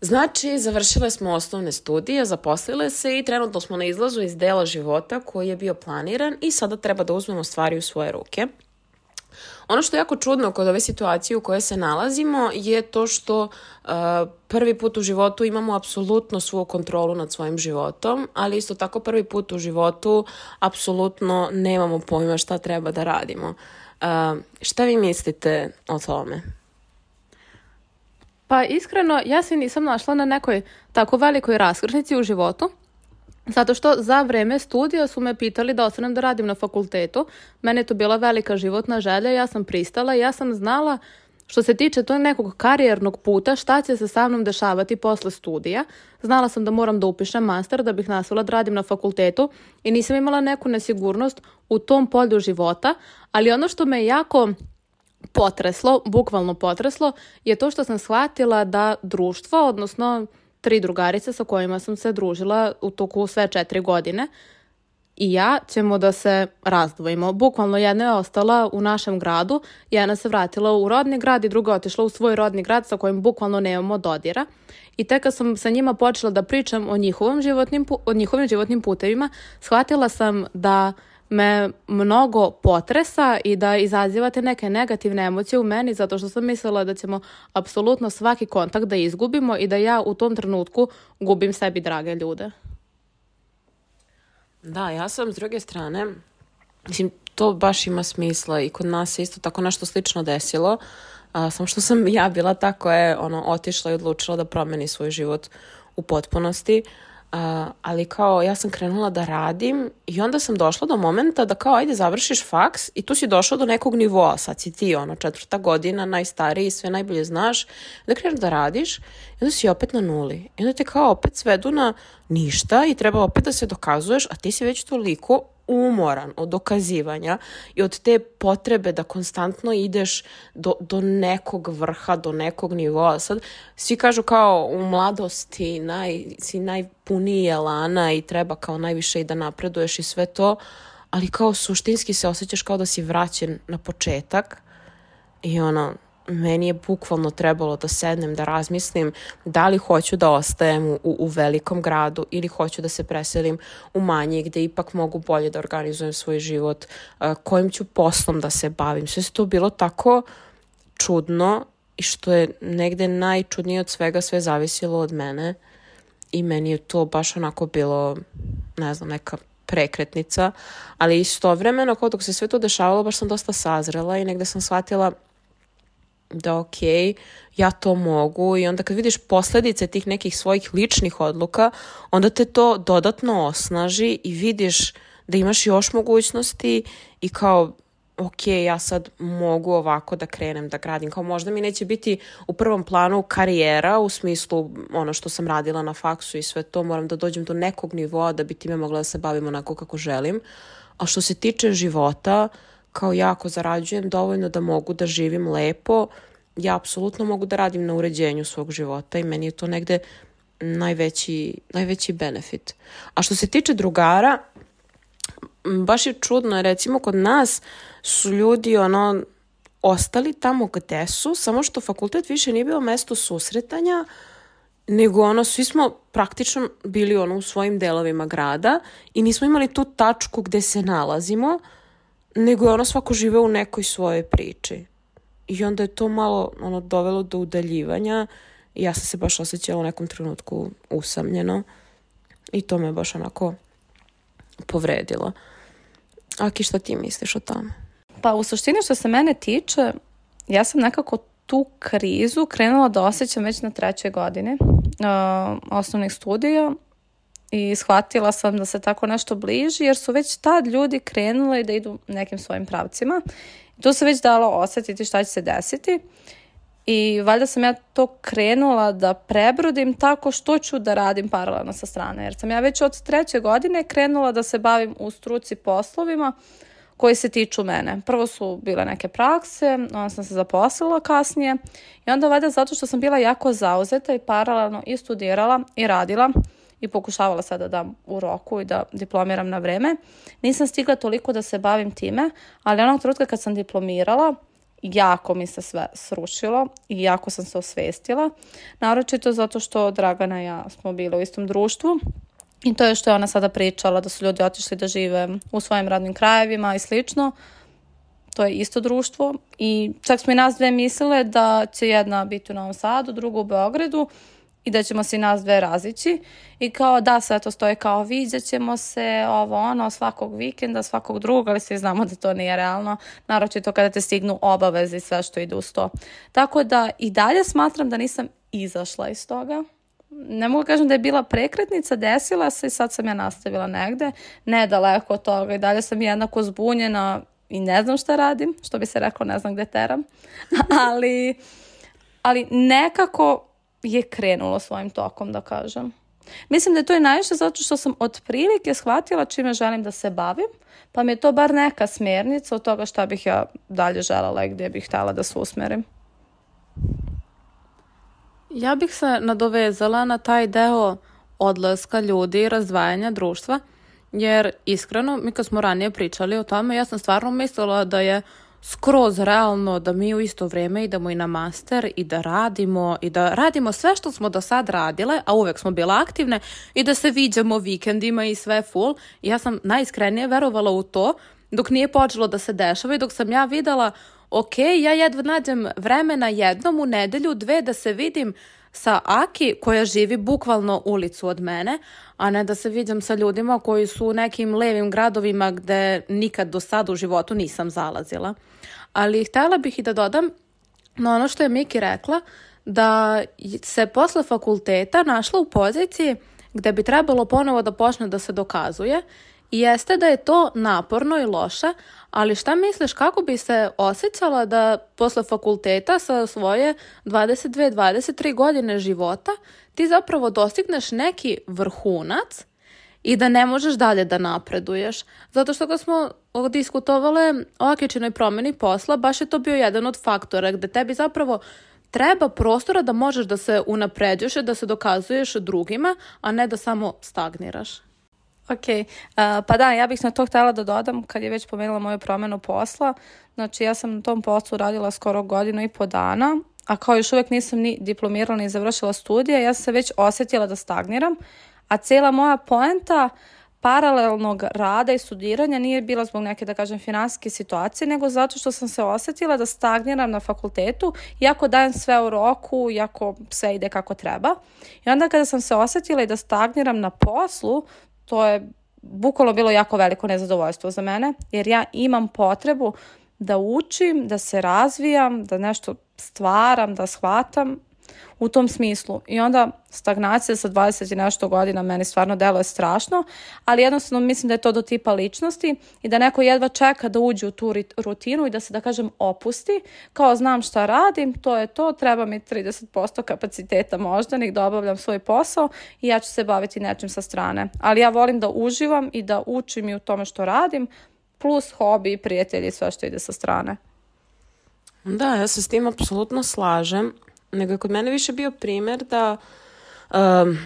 Znači, završile smo osnovne studije, zaposlile se i trenutno smo na izlazu iz dela života koji je bio planiran i sada treba da uzmemo stvari u svoje ruke. Ono što je jako čudno kod ove situacije u kojoj se nalazimo je to što uh, prvi put u životu imamo apsolutno svu kontrolu nad svojim životom, ali isto tako prvi put u životu apsolutno nemamo pojma šta treba da radimo. Uh, šta vi mislite o tome? Pa iskreno, ja se nisam našla na nekoj tako velikoj raskrsnici u životu, zato što za vreme studija su me pitali da ostanem da radim na fakultetu. Mene je to bila velika životna želja, ja sam pristala i ja sam znala što se tiče tog nekog karijernog puta, šta će se sa mnom dešavati posle studija. Znala sam da moram da upišem master da bih nastavila da radim na fakultetu i nisam imala neku nesigurnost u tom polju života, ali ono što me jako potreslo, bukvalno potreslo, je to što sam shvatila da društvo, odnosno tri drugarice sa kojima sam se družila u toku sve četiri godine, i ja ćemo da se razdvojimo. Bukvalno jedna je ostala u našem gradu, jedna se vratila u rodni grad i druga otišla u svoj rodni grad sa kojim bukvalno nemamo dodira. I tek kad sam sa njima počela da pričam o, njihovom životnim, o njihovim životnim putevima, shvatila sam da me mnogo potresa i da izazivate neke negativne emocije u meni zato što sam mislila da ćemo apsolutno svaki kontakt da izgubimo i da ja u tom trenutku gubim sebi drage ljude. Da, ja sam s druge strane, mislim, to baš ima smisla i kod nas se isto tako nešto slično desilo, a, samo što sam ja bila ta koja je ono, otišla i odlučila da promeni svoj život u potpunosti. Ali kao ja sam krenula da radim i onda sam došla do momenta da kao ajde završiš faks i tu si došla do nekog nivoa, sad si ti ono četvrta godina, najstariji, sve najbolje znaš, da kreneš da radiš i onda si opet na nuli. I onda te kao opet svedu na ništa i treba opet da se dokazuješ, a ti si već toliko umoran od dokazivanja i od te potrebe da konstantno ideš do, do nekog vrha, do nekog nivoa. Sad, svi kažu kao u mladosti naj, si najpuniji jelana i treba kao najviše i da napreduješ i sve to, ali kao suštinski se osjećaš kao da si vraćen na početak i ono, meni je bukvalno trebalo da sednem, da razmislim da li hoću da ostajem u, u velikom gradu ili hoću da se preselim u manji gde ipak mogu bolje da organizujem svoj život, kojim ću poslom da se bavim. Sve se to bilo tako čudno i što je negde najčudnije od svega sve zavisilo od mene i meni je to baš onako bilo, ne znam, neka prekretnica, ali istovremeno, kao dok se sve to dešavalo, baš sam dosta sazrela i negde sam shvatila da ok, ja to mogu i onda kad vidiš posledice tih nekih svojih ličnih odluka, onda te to dodatno osnaži i vidiš da imaš još mogućnosti i kao ok, ja sad mogu ovako da krenem da gradim. Kao možda mi neće biti u prvom planu karijera u smislu ono što sam radila na faksu i sve to, moram da dođem do nekog nivoa da bi time mogla da se bavim onako kako želim. A što se tiče života, kao ja ako zarađujem dovoljno da mogu da živim lepo, ja apsolutno mogu da radim na uređenju svog života i meni je to negde najveći, najveći benefit. A što se tiče drugara, baš je čudno, recimo kod nas su ljudi ono ostali tamo gde su, samo što fakultet više nije bio mesto susretanja, nego ono, svi smo praktično bili ono u svojim delovima grada i nismo imali tu tačku gde se nalazimo, nego je ono svako žive u nekoj svojoj priči. I onda je to malo ono, dovelo do udaljivanja i ja sam se baš osjećala u nekom trenutku usamljeno i to me baš onako povredilo. Aki, šta ti misliš o tome? Pa u suštini što se mene tiče, ja sam nekako tu krizu krenula da osjećam već na trećoj godini uh, osnovnih studija i shvatila sam da se tako nešto bliži jer su već tad ljudi krenuli da idu nekim svojim pravcima. Tu se već dalo osetiti šta će se desiti i valjda sam ja to krenula da prebrodim tako što ću da radim paralelno sa strane. Jer sam ja već od treće godine krenula da se bavim u struci poslovima koji se tiču mene. Prvo su bile neke prakse, onda sam se zaposlila kasnije i onda valjda zato što sam bila jako zauzeta i paralelno i studirala i radila i pokušavala sada da dam u roku i da diplomiram na vreme. Nisam stigla toliko da se bavim time, ali onog trenutka kad sam diplomirala, jako mi se sve srušilo i jako sam se osvestila. Naročito zato što Dragana i ja smo bile u istom društvu i to je što je ona sada pričala da su ljudi otišli da žive u svojim radnim krajevima i slično. To je isto društvo i čak smo i nas dve mislile da će jedna biti u Novom Sadu, druga u Beogradu i da ćemo se i nas dve razići i kao da sve to stoje kao vidjet ćemo se ovo ono svakog vikenda, svakog drugog, ali svi znamo da to nije realno, naročito kada te stignu obaveze i sve što ide uz to. Tako da i dalje smatram da nisam izašla iz toga. Ne mogu kažem da je bila prekretnica, desila se i sad sam ja nastavila negde, nedaleko od toga i dalje sam jednako zbunjena i ne znam šta radim, što bi se reklo ne znam gde teram, ali, ali nekako je krenulo svojim tokom, da kažem. Mislim da je to i najviše zato što sam otprilike shvatila čime želim da se bavim, pa mi je to bar neka smjernica od toga šta bih ja dalje želela i gdje bih htjela da se usmerim. Ja bih se nadovezala na taj deo odlaska ljudi i razdvajanja društva, jer iskreno, mi kad smo ranije pričali o tome, ja sam stvarno mislila da je skroz realno da mi u isto vrijeme idemo i na master i da radimo i da radimo sve što smo do sad radile, a uvek smo bile aktivne i da se viđamo vikendima i sve full. Ja sam najiskrenije verovala u to dok nije počelo da se dešava i dok sam ja videla ok, ja jedva nađem vremena jednom u nedelju, dve da se vidim sa Aki koja živi bukvalno ulicu od mene, a ne da se vidim sa ljudima koji su u nekim levim gradovima gde nikad do sada u životu nisam zalazila. Ali htjela bih i da dodam na ono što je Miki rekla, da se posle fakulteta našla u poziciji gde bi trebalo ponovo da počne da se dokazuje i jeste da je to naporno i loše, ali šta misliš kako bi se osjećala da posle fakulteta sa svoje 22-23 godine života ti zapravo dostigneš neki vrhunac i da ne možeš dalje da napreduješ. Zato što kad smo diskutovale o akičinoj promjeni posla, baš je to bio jedan od faktora gde tebi zapravo treba prostora da možeš da se unapređuješ i da se dokazuješ drugima, a ne da samo stagniraš. Ok, uh, pa da, ja bih na to htjela da dodam kad je već pomenula moju promjenu posla. Znači ja sam na tom poslu radila skoro godinu i po dana, a kao još uvijek nisam ni diplomirala ni završila studije, ja sam se već osjetila da stagniram, a cijela moja poenta paralelnog rada i studiranja nije bila zbog neke, da kažem, financijske situacije, nego zato što sam se osjetila da stagniram na fakultetu, iako dajem sve u roku, iako sve ide kako treba. I onda kada sam se osjetila i da stagniram na poslu, to je bukvalno bilo jako veliko nezadovoljstvo za mene, jer ja imam potrebu da učim, da se razvijam, da nešto stvaram, da shvatam u tom smislu. I onda stagnacija sa 20 i nešto godina meni stvarno deluje strašno, ali jednostavno mislim da je to do tipa ličnosti i da neko jedva čeka da uđe u tu rutinu i da se, da kažem, opusti. Kao znam šta radim, to je to, treba mi 30% kapaciteta moždanih da obavljam svoj posao i ja ću se baviti nečim sa strane. Ali ja volim da uživam i da učim i u tome što radim, plus hobi, prijatelji i sve što ide sa strane. Da, ja se s tim apsolutno slažem nego je kod mene više bio primjer da um,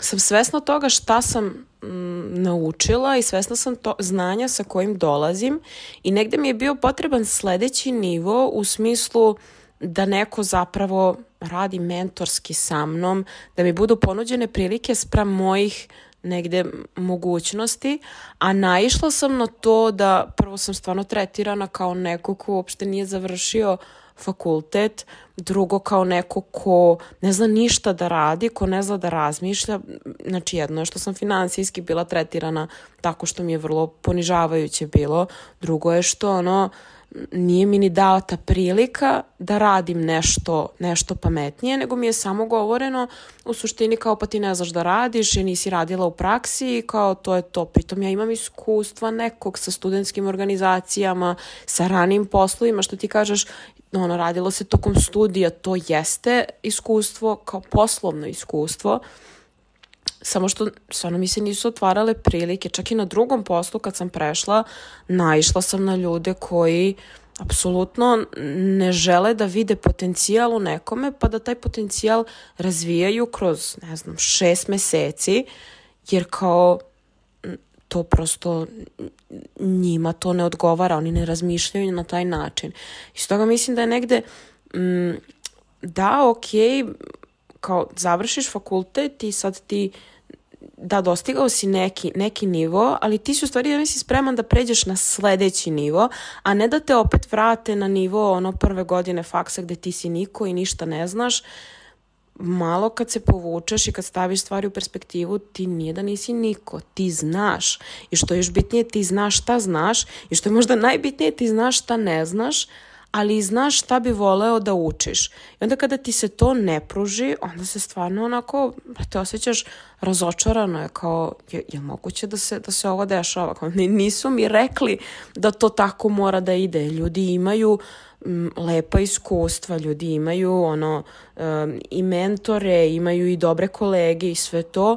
sam svesna toga šta sam mm, naučila i svesna sam to znanja sa kojim dolazim i negdje mi je bio potreban sljedeći nivo u smislu da neko zapravo radi mentorski sa mnom, da mi budu ponuđene prilike spram mojih negde mogućnosti, a naišla sam na to da prvo sam stvarno tretirana kao neko ko uopšte nije završio fakultet, drugo kao neko ko ne zna ništa da radi, ko ne zna da razmišlja. Znači jedno je što sam financijski bila tretirana tako što mi je vrlo ponižavajuće bilo, drugo je što ono nije mi ni dao ta prilika da radim nešto, nešto pametnije, nego mi je samo govoreno u suštini kao pa ti ne znaš da radiš i nisi radila u praksi i kao to je to. Pritom ja imam iskustva nekog sa studentskim organizacijama, sa ranim poslovima, što ti kažeš, ono, radilo se tokom studija, to jeste iskustvo kao poslovno iskustvo, samo što stvarno mi se nisu otvarale prilike, čak i na drugom poslu kad sam prešla, naišla sam na ljude koji apsolutno ne žele da vide potencijal u nekome, pa da taj potencijal razvijaju kroz, ne znam, šest meseci, jer kao to prosto njima to ne odgovara, oni ne razmišljaju na taj način. I stoga mislim da je negde mm, da, ok, kao završiš fakultet i sad ti da dostigao si neki, neki nivo, ali ti si u stvari ja mislim spreman da pređeš na sledeći nivo, a ne da te opet vrate na nivo ono prve godine faksa gde ti si niko i ništa ne znaš, malo kad se povučeš i kad staviš stvari u perspektivu, ti nije da nisi niko, ti znaš. I što je još bitnije, ti znaš šta znaš i što je možda najbitnije, ti znaš šta ne znaš, ali znaš šta bi voleo da učiš. I onda kada ti se to ne pruži, onda se stvarno onako, te osjećaš razočarano je kao, je, je moguće da se, da se ovo dešava? Kao, nisu mi rekli da to tako mora da ide. Ljudi imaju m, lepa iskustva, ljudi imaju ono um, i mentore, imaju i dobre kolege i sve to,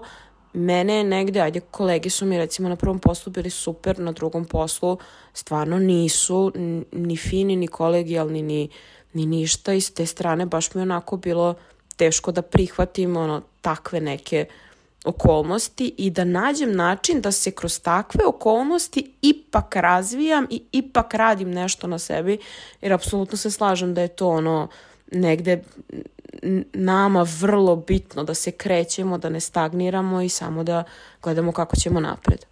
mene je negde, ajde, kolege su mi recimo na prvom poslu bili super, na drugom poslu stvarno nisu ni fini, ni kolegijalni, ni, ni ništa. I s te strane baš mi onako bilo teško da prihvatim ono, takve neke okolnosti i da nađem način da se kroz takve okolnosti ipak razvijam i ipak radim nešto na sebi, jer apsolutno se slažem da je to ono negde nama vrlo bitno da se krećemo, da ne stagniramo i samo da gledamo kako ćemo napred.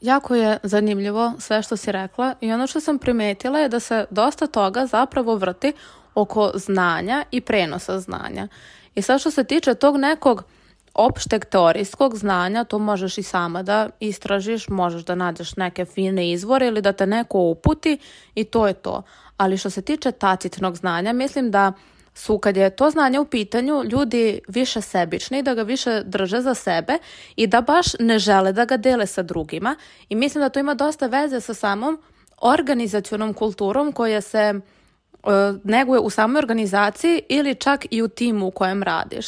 Jako je zanimljivo sve što si rekla i ono što sam primetila je da se dosta toga zapravo vrti oko znanja i prenosa znanja. I sad što se tiče tog nekog opšteg teorijskog znanja, to možeš i sama da istražiš, možeš da nađeš neke fine izvore ili da te neko uputi i to je to. Ali što se tiče tacitnog znanja, mislim da su kad je to znanje u pitanju ljudi više sebični, da ga više drže za sebe i da baš ne žele da ga dele sa drugima i mislim da to ima dosta veze sa samom organizacionom kulturom koja se uh, neguje u samoj organizaciji ili čak i u timu u kojem radiš.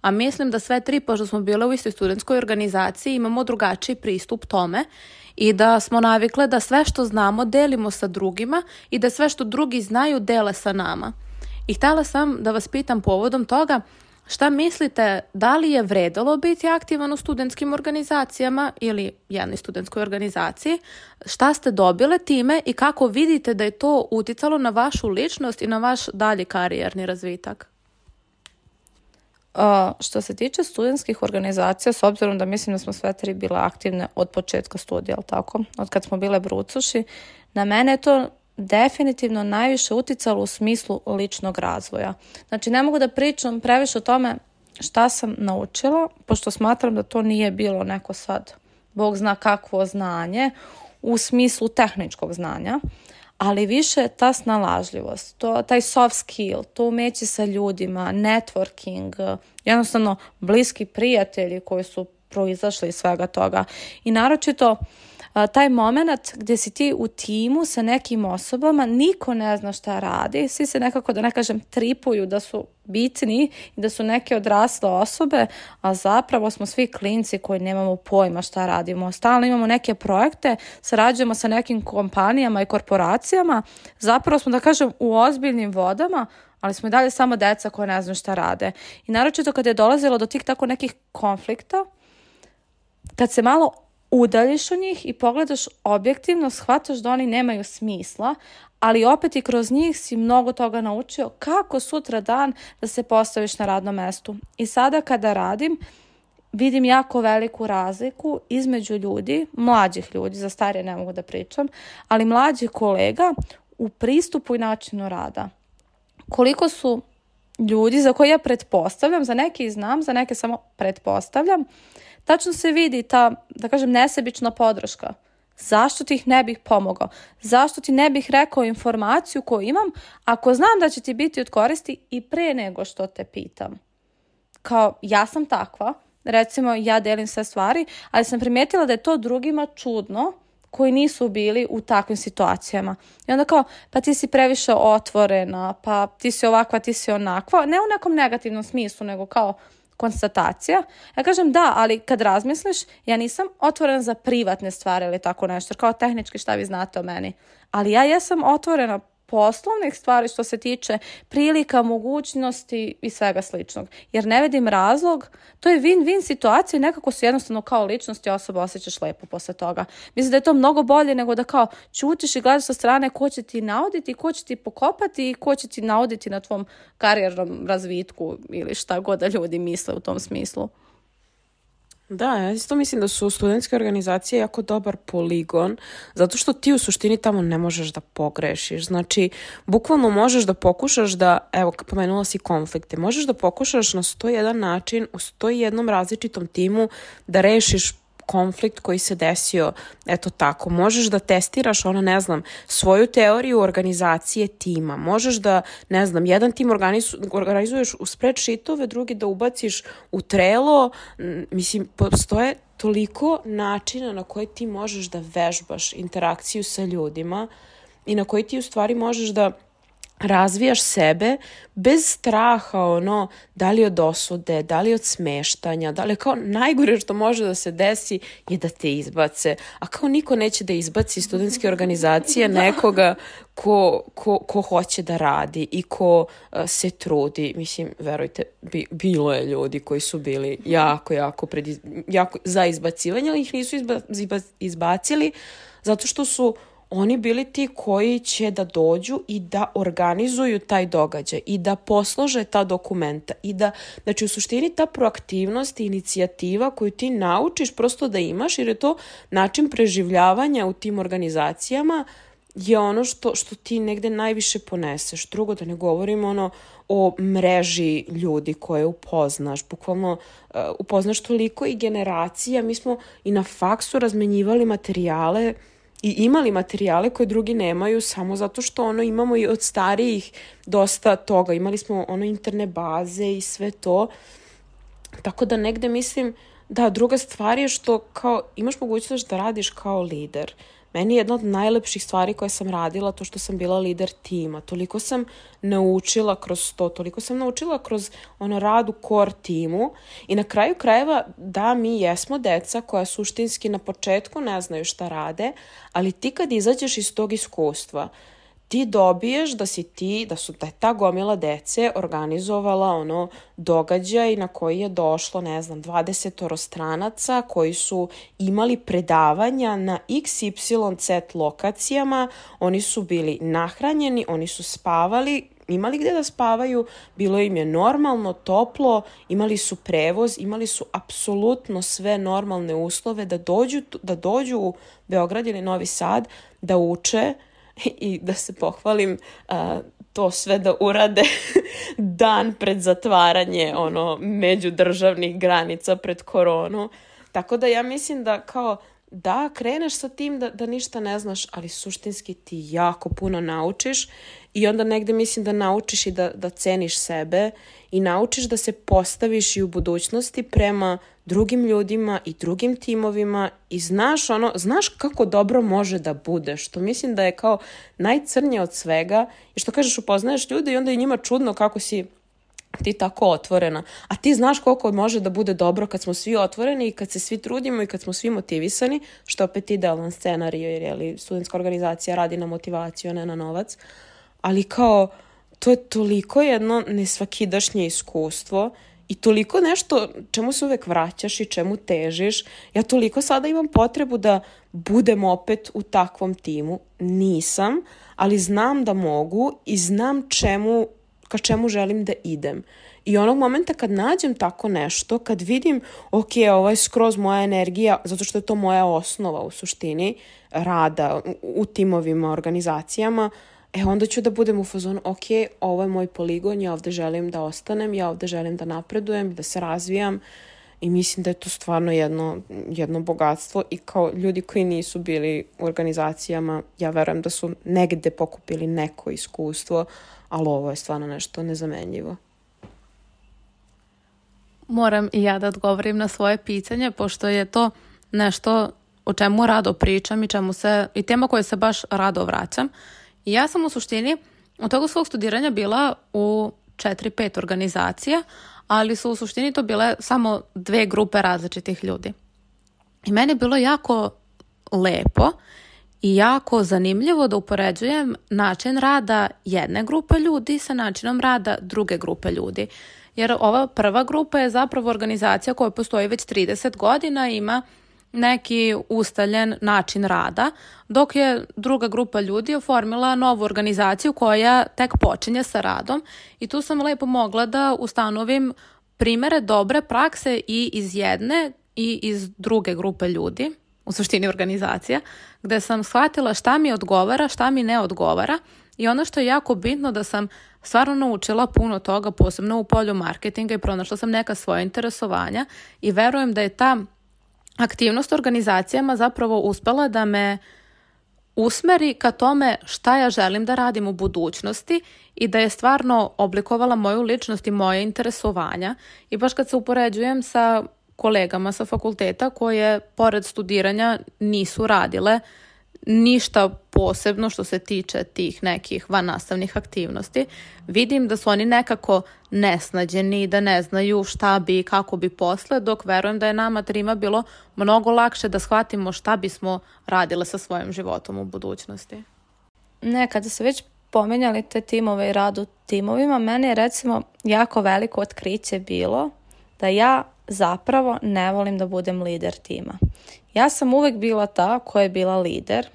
A mislim da sve tri, pošto smo bile u istoj studentskoj organizaciji, imamo drugačiji pristup tome i da smo navikle da sve što znamo delimo sa drugima i da sve što drugi znaju dele sa nama. I htjela sam da vas pitam povodom toga šta mislite da li je vredalo biti aktivan u studentskim organizacijama ili jednoj studentskoj organizaciji, šta ste dobile time i kako vidite da je to uticalo na vašu ličnost i na vaš dalji karijerni razvitak? Uh, što se tiče studentskih organizacija, s obzirom da mislim da smo sve tri bile aktivne od početka studija, ali tako, od kad smo bile brucuši, na mene je to definitivno najviše uticalo u smislu ličnog razvoja. Znači, ne mogu da pričam previše o tome šta sam naučila, pošto smatram da to nije bilo neko sad, Bog zna kakvo znanje, u smislu tehničkog znanja, ali više ta snalažljivost, to, taj soft skill, to umeće sa ljudima, networking, jednostavno bliski prijatelji koji su proizašli iz svega toga. I naročito taj moment gdje si ti u timu sa nekim osobama, niko ne zna šta radi, svi se nekako, da ne kažem, tripuju da su bitni i da su neke odrasle osobe, a zapravo smo svi klinci koji nemamo pojma šta radimo. Stalno imamo neke projekte, sarađujemo sa nekim kompanijama i korporacijama, zapravo smo, da kažem, u ozbiljnim vodama, ali smo i dalje samo deca koja ne znaju šta rade. I naročito kad je dolazilo do tih tako nekih konflikta, kad se malo udaljiš od njih i pogledaš objektivno, shvataš da oni nemaju smisla, ali opet i kroz njih si mnogo toga naučio kako sutra dan da se postaviš na radnom mestu. I sada kada radim, vidim jako veliku razliku između ljudi, mlađih ljudi, za starije ne mogu da pričam, ali mlađih kolega u pristupu i načinu rada. Koliko su ljudi za koje ja pretpostavljam, za neke i znam, za neke samo pretpostavljam, tačno se vidi ta, da kažem, nesebična podrška. Zašto ti ih ne bih pomogao? Zašto ti ne bih rekao informaciju koju imam ako znam da će ti biti od koristi i pre nego što te pitam? Kao, ja sam takva, recimo ja delim sve stvari, ali sam primijetila da je to drugima čudno koji nisu bili u takvim situacijama. I onda kao, pa ti si previše otvorena, pa ti si ovakva, ti si onakva. Ne u nekom negativnom smislu, nego kao, konstatacija. Ja kažem da, ali kad razmisliš, ja nisam otvorena za privatne stvari ili tako nešto, kao tehnički šta vi znate o meni. Ali ja jesam otvorena poslovnih stvari što se tiče prilika, mogućnosti i svega sličnog. Jer ne vidim razlog, to je win-win situacija i nekako se jednostavno kao ličnost i osoba osjećaš lepo posle toga. Mislim da je to mnogo bolje nego da kao čutiš i gledaš sa strane ko će ti nauditi, ko će ti pokopati i ko će ti nauditi na tvom karijernom razvitku ili šta god da ljudi misle u tom smislu. Da, ja isto mislim da su studentske organizacije jako dobar poligon, zato što ti u suštini tamo ne možeš da pogrešiš. Znači, bukvalno možeš da pokušaš da, evo, pomenula si konflikte, možeš da pokušaš na 101 način, u 101 različitom timu da rešiš konflikt koji se desio, eto tako, možeš da testiraš, ono, ne znam, svoju teoriju organizacije tima, možeš da, ne znam, jedan tim organizu, organizuješ u spreadsheetove, drugi da ubaciš u trelo, mislim, postoje toliko načina na koje ti možeš da vežbaš interakciju sa ljudima i na koji ti u stvari možeš da razvijaš sebe bez straha ono da li od osude, da li od smeštanja, da li kao najgore što može da se desi je da te izbace. A kao niko neće da izbaci studentske organizacije nekoga ko, ko, ko hoće da radi i ko uh, se trudi. Mislim, verujte, bi, bilo je ljudi koji su bili jako, jako, pred, jako za izbacivanje, ali ih nisu izba, izba, izbacili zato što su oni bili ti koji će da dođu i da organizuju taj događaj i da poslože ta dokumenta i da, znači u suštini ta proaktivnost i inicijativa koju ti naučiš prosto da imaš jer je to način preživljavanja u tim organizacijama je ono što, što ti negde najviše poneseš. Drugo, da ne govorim ono o mreži ljudi koje upoznaš. Bukvalno uh, upoznaš toliko i generacija. Mi smo i na faksu razmenjivali materijale uh, i imali materijale koje drugi nemaju samo zato što ono imamo i od starijih dosta toga. Imali smo ono interne baze i sve to. Tako da negde mislim da druga stvar je što kao imaš mogućnost da radiš kao lider. Meni je jedna od najlepših stvari koje sam radila to što sam bila lider tima. Toliko sam naučila kroz to, toliko sam naučila kroz ono rad u core timu i na kraju krajeva da mi jesmo deca koja suštinski na početku ne znaju šta rade, ali ti kad izađeš iz tog iskustva, ti dobiješ da si ti, da su da ta gomila dece organizovala ono događaj na koji je došlo, ne znam, 20 stranaca koji su imali predavanja na XYZ lokacijama, oni su bili nahranjeni, oni su spavali, imali gde da spavaju, bilo im je normalno, toplo, imali su prevoz, imali su apsolutno sve normalne uslove da dođu, da dođu u Beograd ili Novi Sad, da uče, i da se pohvalim a, to sve da urade dan pred zatvaranje ono međudržavnih granica pred koronu. Tako da ja mislim da kao da kreneš sa tim da, da ništa ne znaš, ali suštinski ti jako puno naučiš i onda negde mislim da naučiš i da, da ceniš sebe i naučiš da se postaviš i u budućnosti prema drugim ljudima i drugim timovima i znaš ono, znaš kako dobro može da bude, što mislim da je kao najcrnje od svega i što kažeš upoznaješ ljude i onda je njima čudno kako si ti tako otvorena. A ti znaš koliko može da bude dobro kad smo svi otvoreni i kad se svi trudimo i kad smo svi motivisani, što opet idealan scenarij jer je li studentska organizacija radi na motivaciju, a ne na novac. Ali kao, to je toliko jedno nesvakidašnje iskustvo i toliko nešto čemu se uvek vraćaš i čemu težiš. Ja toliko sada imam potrebu da budem opet u takvom timu. Nisam, ali znam da mogu i znam čemu ka čemu želim da idem. I onog momenta kad nađem tako nešto, kad vidim, ok, ovo je skroz moja energija, zato što je to moja osnova u suštini rada u timovima, organizacijama, e onda ću da budem u fazonu, ok, ovo je moj poligon, ja ovde želim da ostanem, ja ovde želim da napredujem, da se razvijam i mislim da je to stvarno jedno, jedno bogatstvo i kao ljudi koji nisu bili u organizacijama, ja verujem da su negde pokupili neko iskustvo, ali ovo je stvarno nešto nezamenljivo. Moram i ja da odgovorim na svoje pitanje, pošto je to nešto o čemu rado pričam i čemu se, i tema koje se baš rado vraćam. I ja sam u suštini od toga svog studiranja bila u 4-5 organizacija, ali su u suštini to bile samo dve grupe različitih ljudi. I meni je bilo jako lepo i jako zanimljivo da upoređujem način rada jedne grupe ljudi sa načinom rada druge grupe ljudi. Jer ova prva grupa je zapravo organizacija koja postoji već 30 godina i ima neki ustaljen način rada, dok je druga grupa ljudi oformila novu organizaciju koja tek počinje sa radom. I tu sam lepo mogla da ustanovim primere dobre prakse i iz jedne i iz druge grupe ljudi, u suštini organizacija, gde sam shvatila šta mi odgovara, šta mi ne odgovara. I ono što je jako bitno da sam stvarno naučila puno toga, posebno u polju marketinga i pronašla sam neka svoja interesovanja i verujem da je ta aktivnost organizacijama zapravo uspela da me usmeri ka tome šta ja želim da radim u budućnosti i da je stvarno oblikovala moju ličnost i moje interesovanja. I baš kad se upoređujem sa kolegama sa fakulteta koje pored studiranja nisu radile ništa posebno što se tiče tih nekih vannastavnih aktivnosti. Vidim da su oni nekako nesnađeni i da ne znaju šta bi i kako bi posle, dok verujem da je nama trima bilo mnogo lakše da shvatimo šta bismo radile sa svojim životom u budućnosti. Ne, kada se već pomenjali te timove i rad u timovima, meni je recimo jako veliko otkriće bilo da ja zapravo ne volim da budem lider tima. Ja sam uvek bila ta koja je bila lider,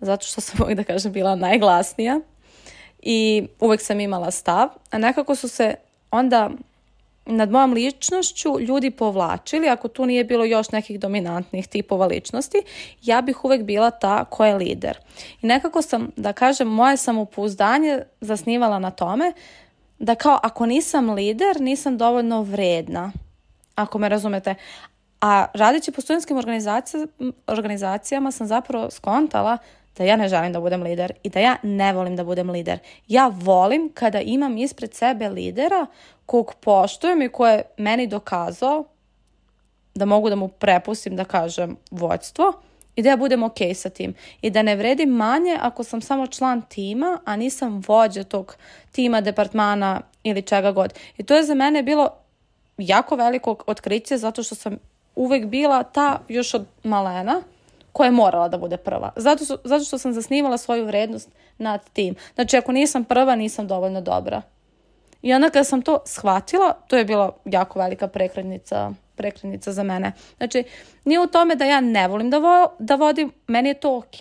zato što sam uvek da kažem bila najglasnija i uvek sam imala stav, a nekako su se onda nad mojom ličnošću ljudi povlačili, ako tu nije bilo još nekih dominantnih tipova ličnosti, ja bih uvek bila ta koja je lider. I nekako sam, da kažem, moje samopouzdanje zasnivala na tome da kao ako nisam lider, nisam dovoljno vredna ako me razumete. A radeći po studentskim organizacijama sam zapravo skontala da ja ne želim da budem lider i da ja ne volim da budem lider. Ja volim kada imam ispred sebe lidera kog poštujem i koje meni dokazao da mogu da mu prepustim da kažem vođstvo i da ja budem ok sa tim i da ne vredim manje ako sam samo član tima, a nisam vođa tog tima, departmana ili čega god. I to je za mene bilo jako veliko otkriće zato što sam uvek bila ta još od malena koja je morala da bude prva. Zato, zato što sam zasnivala svoju vrednost nad tim. Znači ako nisam prva nisam dovoljno dobra. I onda kada sam to shvatila, to je bila jako velika prekretnica, prekretnica za mene. Znači, nije u tome da ja ne volim da, vo, da vodim, meni je to ok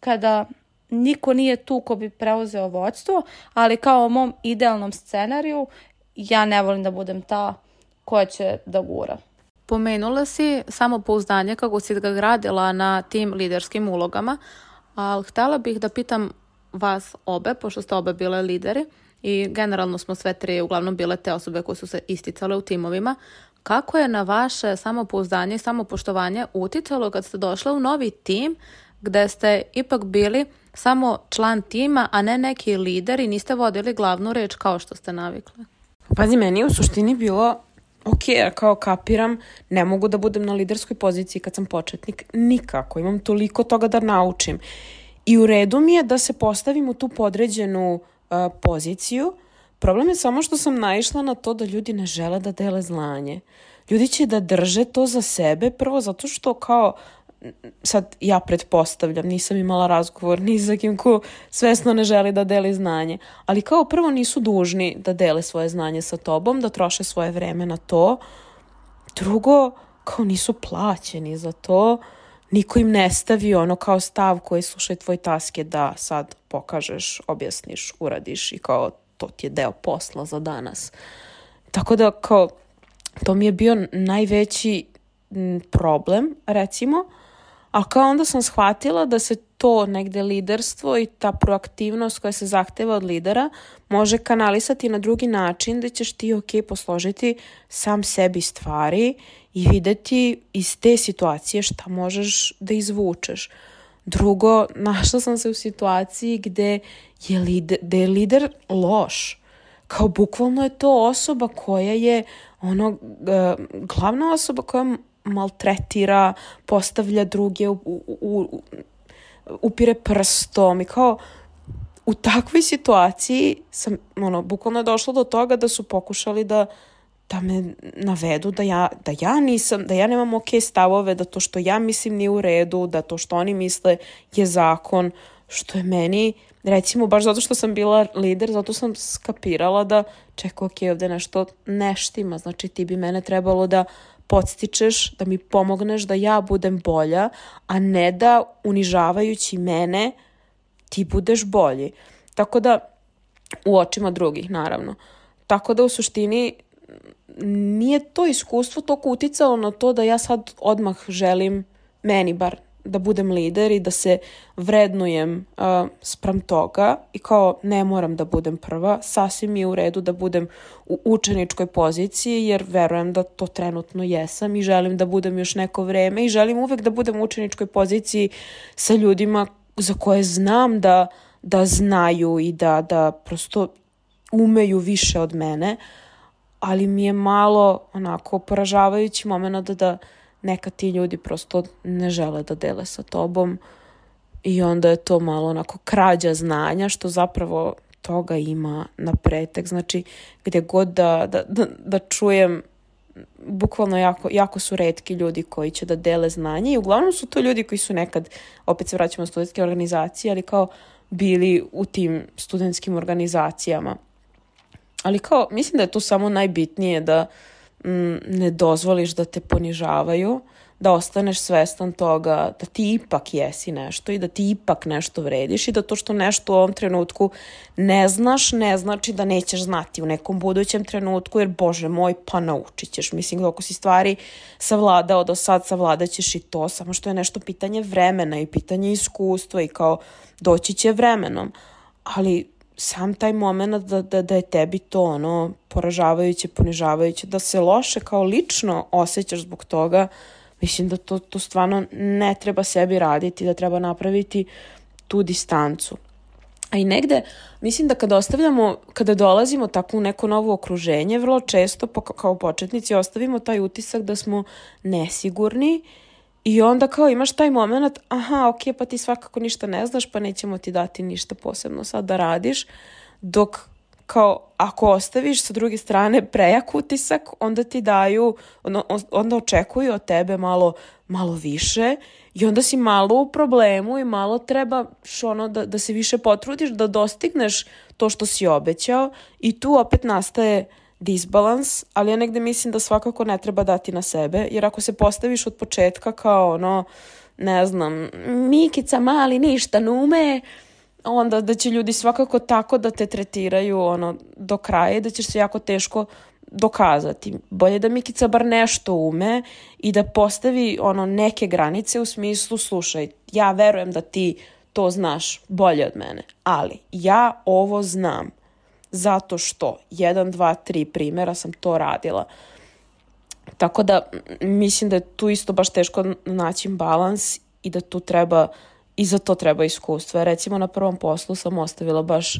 kada niko nije tu ko bi preuzeo vođstvo, ali kao u mom idealnom scenariju ja ne volim da budem ta koja će da gura. Pomenula si samopouzdanje kako si ga gradila na tim liderskim ulogama, ali htela bih da pitam vas obe, pošto ste obe bile lideri i generalno smo sve tri uglavnom bile te osobe koje su se isticale u timovima, kako je na vaše samopouzdanje i samopoštovanje uticalo kad ste došle u novi tim gde ste ipak bili samo član tima, a ne neki lider i niste vodili glavnu reč kao što ste navikli? Pazi, meni je u suštini bilo ok, ja kao kapiram, ne mogu da budem na liderskoj poziciji kad sam početnik, nikako, imam toliko toga da naučim. I u redu mi je da se postavim u tu podređenu uh, poziciju, problem je samo što sam naišla na to da ljudi ne žele da dele znanje. Ljudi će da drže to za sebe, prvo zato što kao sad ja pretpostavljam, nisam imala razgovor ni za kim ko svesno ne želi da deli znanje, ali kao prvo nisu dužni da dele svoje znanje sa tobom, da troše svoje vreme na to. Drugo, kao nisu plaćeni za to, niko im ne stavi ono kao stav koji slušaj tvoj task je da sad pokažeš, objasniš, uradiš i kao to ti je deo posla za danas. Tako da kao to mi je bio najveći problem, recimo, A kao onda sam shvatila da se to negde liderstvo i ta proaktivnost koja se zahteva od lidera može kanalisati na drugi način da ćeš ti ok posložiti sam sebi stvari i videti iz te situacije šta možeš da izvučeš. Drugo, našla sam se u situaciji gde je lider, gde je lider loš. Kao bukvalno je to osoba koja je ono, glavna osoba koja maltretira, postavlja druge, u, u, u, upire prstom i kao u takvoj situaciji sam, ono, bukvalno je došlo do toga da su pokušali da da me navedu da ja, da ja nisam, da ja nemam ok stavove, da to što ja mislim nije u redu, da to što oni misle je zakon, što je meni, recimo, baš zato što sam bila lider, zato sam skapirala da, čekaj, ok, ovde nešto neštima, znači ti bi mene trebalo da podstičeš, da mi pomogneš da ja budem bolja, a ne da unižavajući mene ti budeš bolji. Tako da, u očima drugih, naravno. Tako da u suštini nije to iskustvo toliko uticalo na to da ja sad odmah želim meni bar da budem lider i da se vrednujem uh, spram toga i kao ne moram da budem prva, sasvim je u redu da budem u učeničkoj poziciji jer verujem da to trenutno jesam i želim da budem još neko vreme i želim uvek da budem u učeničkoj poziciji sa ljudima za koje znam da, da znaju i da, da prosto umeju više od mene, ali mi je malo onako poražavajući moment da, da neka ti ljudi prosto ne žele da dele sa tobom i onda je to malo onako krađa znanja što zapravo toga ima na pretek. Znači, gdje god da, da, da, da čujem bukvalno jako, jako su redki ljudi koji će da dele znanje i uglavnom su to ljudi koji su nekad, opet se vraćamo studentske organizacije, ali kao bili u tim studentskim organizacijama. Ali kao, mislim da je tu samo najbitnije da mm, ne dozvoliš da te ponižavaju, da ostaneš svestan toga da ti ipak jesi nešto i da ti ipak nešto vrediš i da to što nešto u ovom trenutku ne znaš, ne znači da nećeš znati u nekom budućem trenutku, jer bože moj, pa naučit ćeš. Mislim, ako si stvari savladao do sad, savladat ćeš i to, samo što je nešto pitanje vremena i pitanje iskustva i kao doći će vremenom. Ali sam taj moment da, da, da je tebi to ono poražavajuće, ponižavajuće, da se loše kao lično osjećaš zbog toga, mislim da to, to stvarno ne treba sebi raditi, da treba napraviti tu distancu. A i negde, mislim da kada ostavljamo, kada dolazimo tako u neko novo okruženje, vrlo često kao početnici ostavimo taj utisak da smo nesigurni I onda kao imaš taj moment, aha, ok, pa ti svakako ništa ne znaš, pa nećemo ti dati ništa posebno sad da radiš, dok kao ako ostaviš sa druge strane prejak utisak, onda ti daju, onda očekuju od tebe malo, malo više i onda si malo u problemu i malo treba ono da, da se više potrudiš, da dostigneš to što si obećao i tu opet nastaje disbalans, ali ja negde mislim da svakako ne treba dati na sebe, jer ako se postaviš od početka kao ono, ne znam, Mikica mali ništa ne ume, onda da će ljudi svakako tako da te tretiraju ono do kraja i da ćeš se jako teško dokazati. Bolje da Mikica bar nešto ume i da postavi ono neke granice u smislu slušaj, ja verujem da ti to znaš bolje od mene, ali ja ovo znam zato što jedan, dva, tri primjera sam to radila. Tako da mislim da je tu isto baš teško naći balans i da tu treba i za to treba iskustvo. Recimo na prvom poslu sam ostavila baš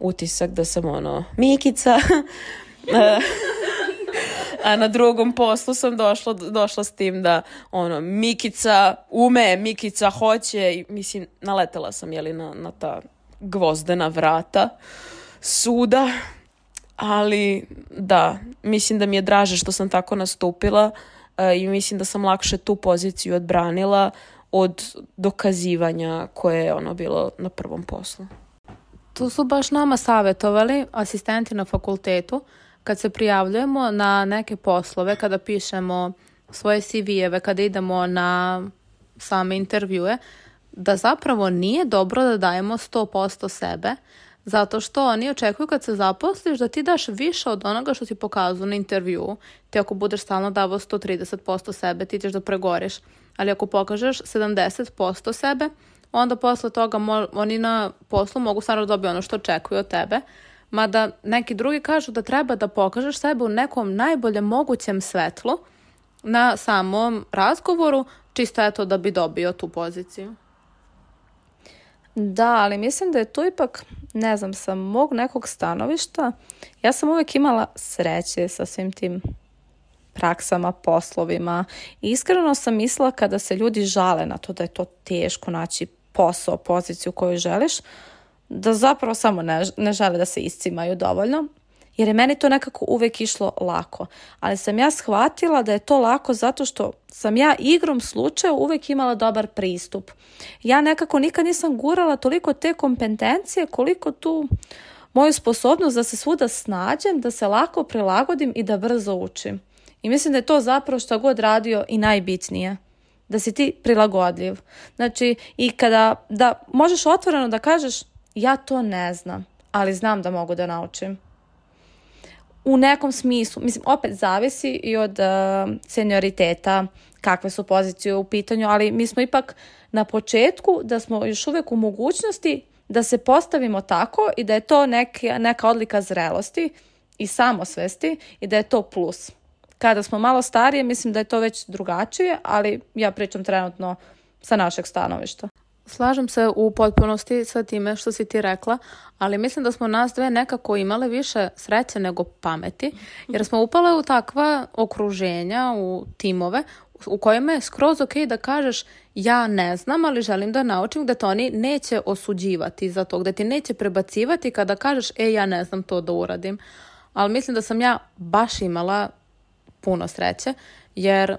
utisak da sam ono Mikica a na drugom poslu sam došla, došla s tim da ono Mikica ume, Mikica hoće i mislim naletela sam jeli na, na ta gvozdena vrata suda, ali da, mislim da mi je draže što sam tako nastupila uh, i mislim da sam lakše tu poziciju odbranila od dokazivanja koje je ono bilo na prvom poslu. Tu su baš nama savjetovali asistenti na fakultetu kad se prijavljujemo na neke poslove, kada pišemo svoje CV-eve, kada idemo na same intervjue, da zapravo nije dobro da dajemo 100% sebe, zato što oni očekuju kad se zaposliš da ti daš više od onoga što si pokazao na intervju. Ti ako budeš stalno davao 130% sebe, ti ćeš da pregoriš. Ali ako pokažeš 70% sebe, onda posle toga oni na poslu mogu stvarno da dobiti ono što očekuju od tebe. Mada neki drugi kažu da treba da pokažeš sebe u nekom najboljem mogućem svetlu na samom razgovoru, čisto eto da bi dobio tu poziciju. Da, ali mislim da je to ipak, ne znam, sa mog nekog stanovišta, ja sam uvijek imala sreće sa svim tim praksama, poslovima. Iskreno sam mislila kada se ljudi žale na to da je to teško naći posao, poziciju koju želiš, da zapravo samo ne, ne žele da se iscimaju dovoljno. Jer je meni to nekako uvek išlo lako. Ali sam ja shvatila da je to lako zato što sam ja igrom slučaja uvek imala dobar pristup. Ja nekako nikad nisam gurala toliko te kompetencije koliko tu moju sposobnost da se svuda snađem, da se lako prilagodim i da brzo učim. I mislim da je to zapravo što god radio i najbitnije. Da si ti prilagodljiv. Znači, i kada da možeš otvoreno da kažeš ja to ne znam, ali znam da mogu da naučim. U nekom smislu, mislim, opet zavisi i od uh, senioriteta, kakve su pozicije u pitanju, ali mi smo ipak na početku da smo još uvijek u mogućnosti da se postavimo tako i da je to neka, neka odlika zrelosti i samosvesti i da je to plus. Kada smo malo starije, mislim da je to već drugačije, ali ja pričam trenutno sa našeg stanovišta. Slažem se u potpunosti sa time što si ti rekla, ali mislim da smo nas dve nekako imale više sreće nego pameti, jer smo upale u takva okruženja, u timove, u kojima je skroz ok da kažeš ja ne znam, ali želim da naučim, da to oni neće osuđivati za to, da ti neće prebacivati kada kažeš e ja ne znam to da uradim. Ali mislim da sam ja baš imala puno sreće, jer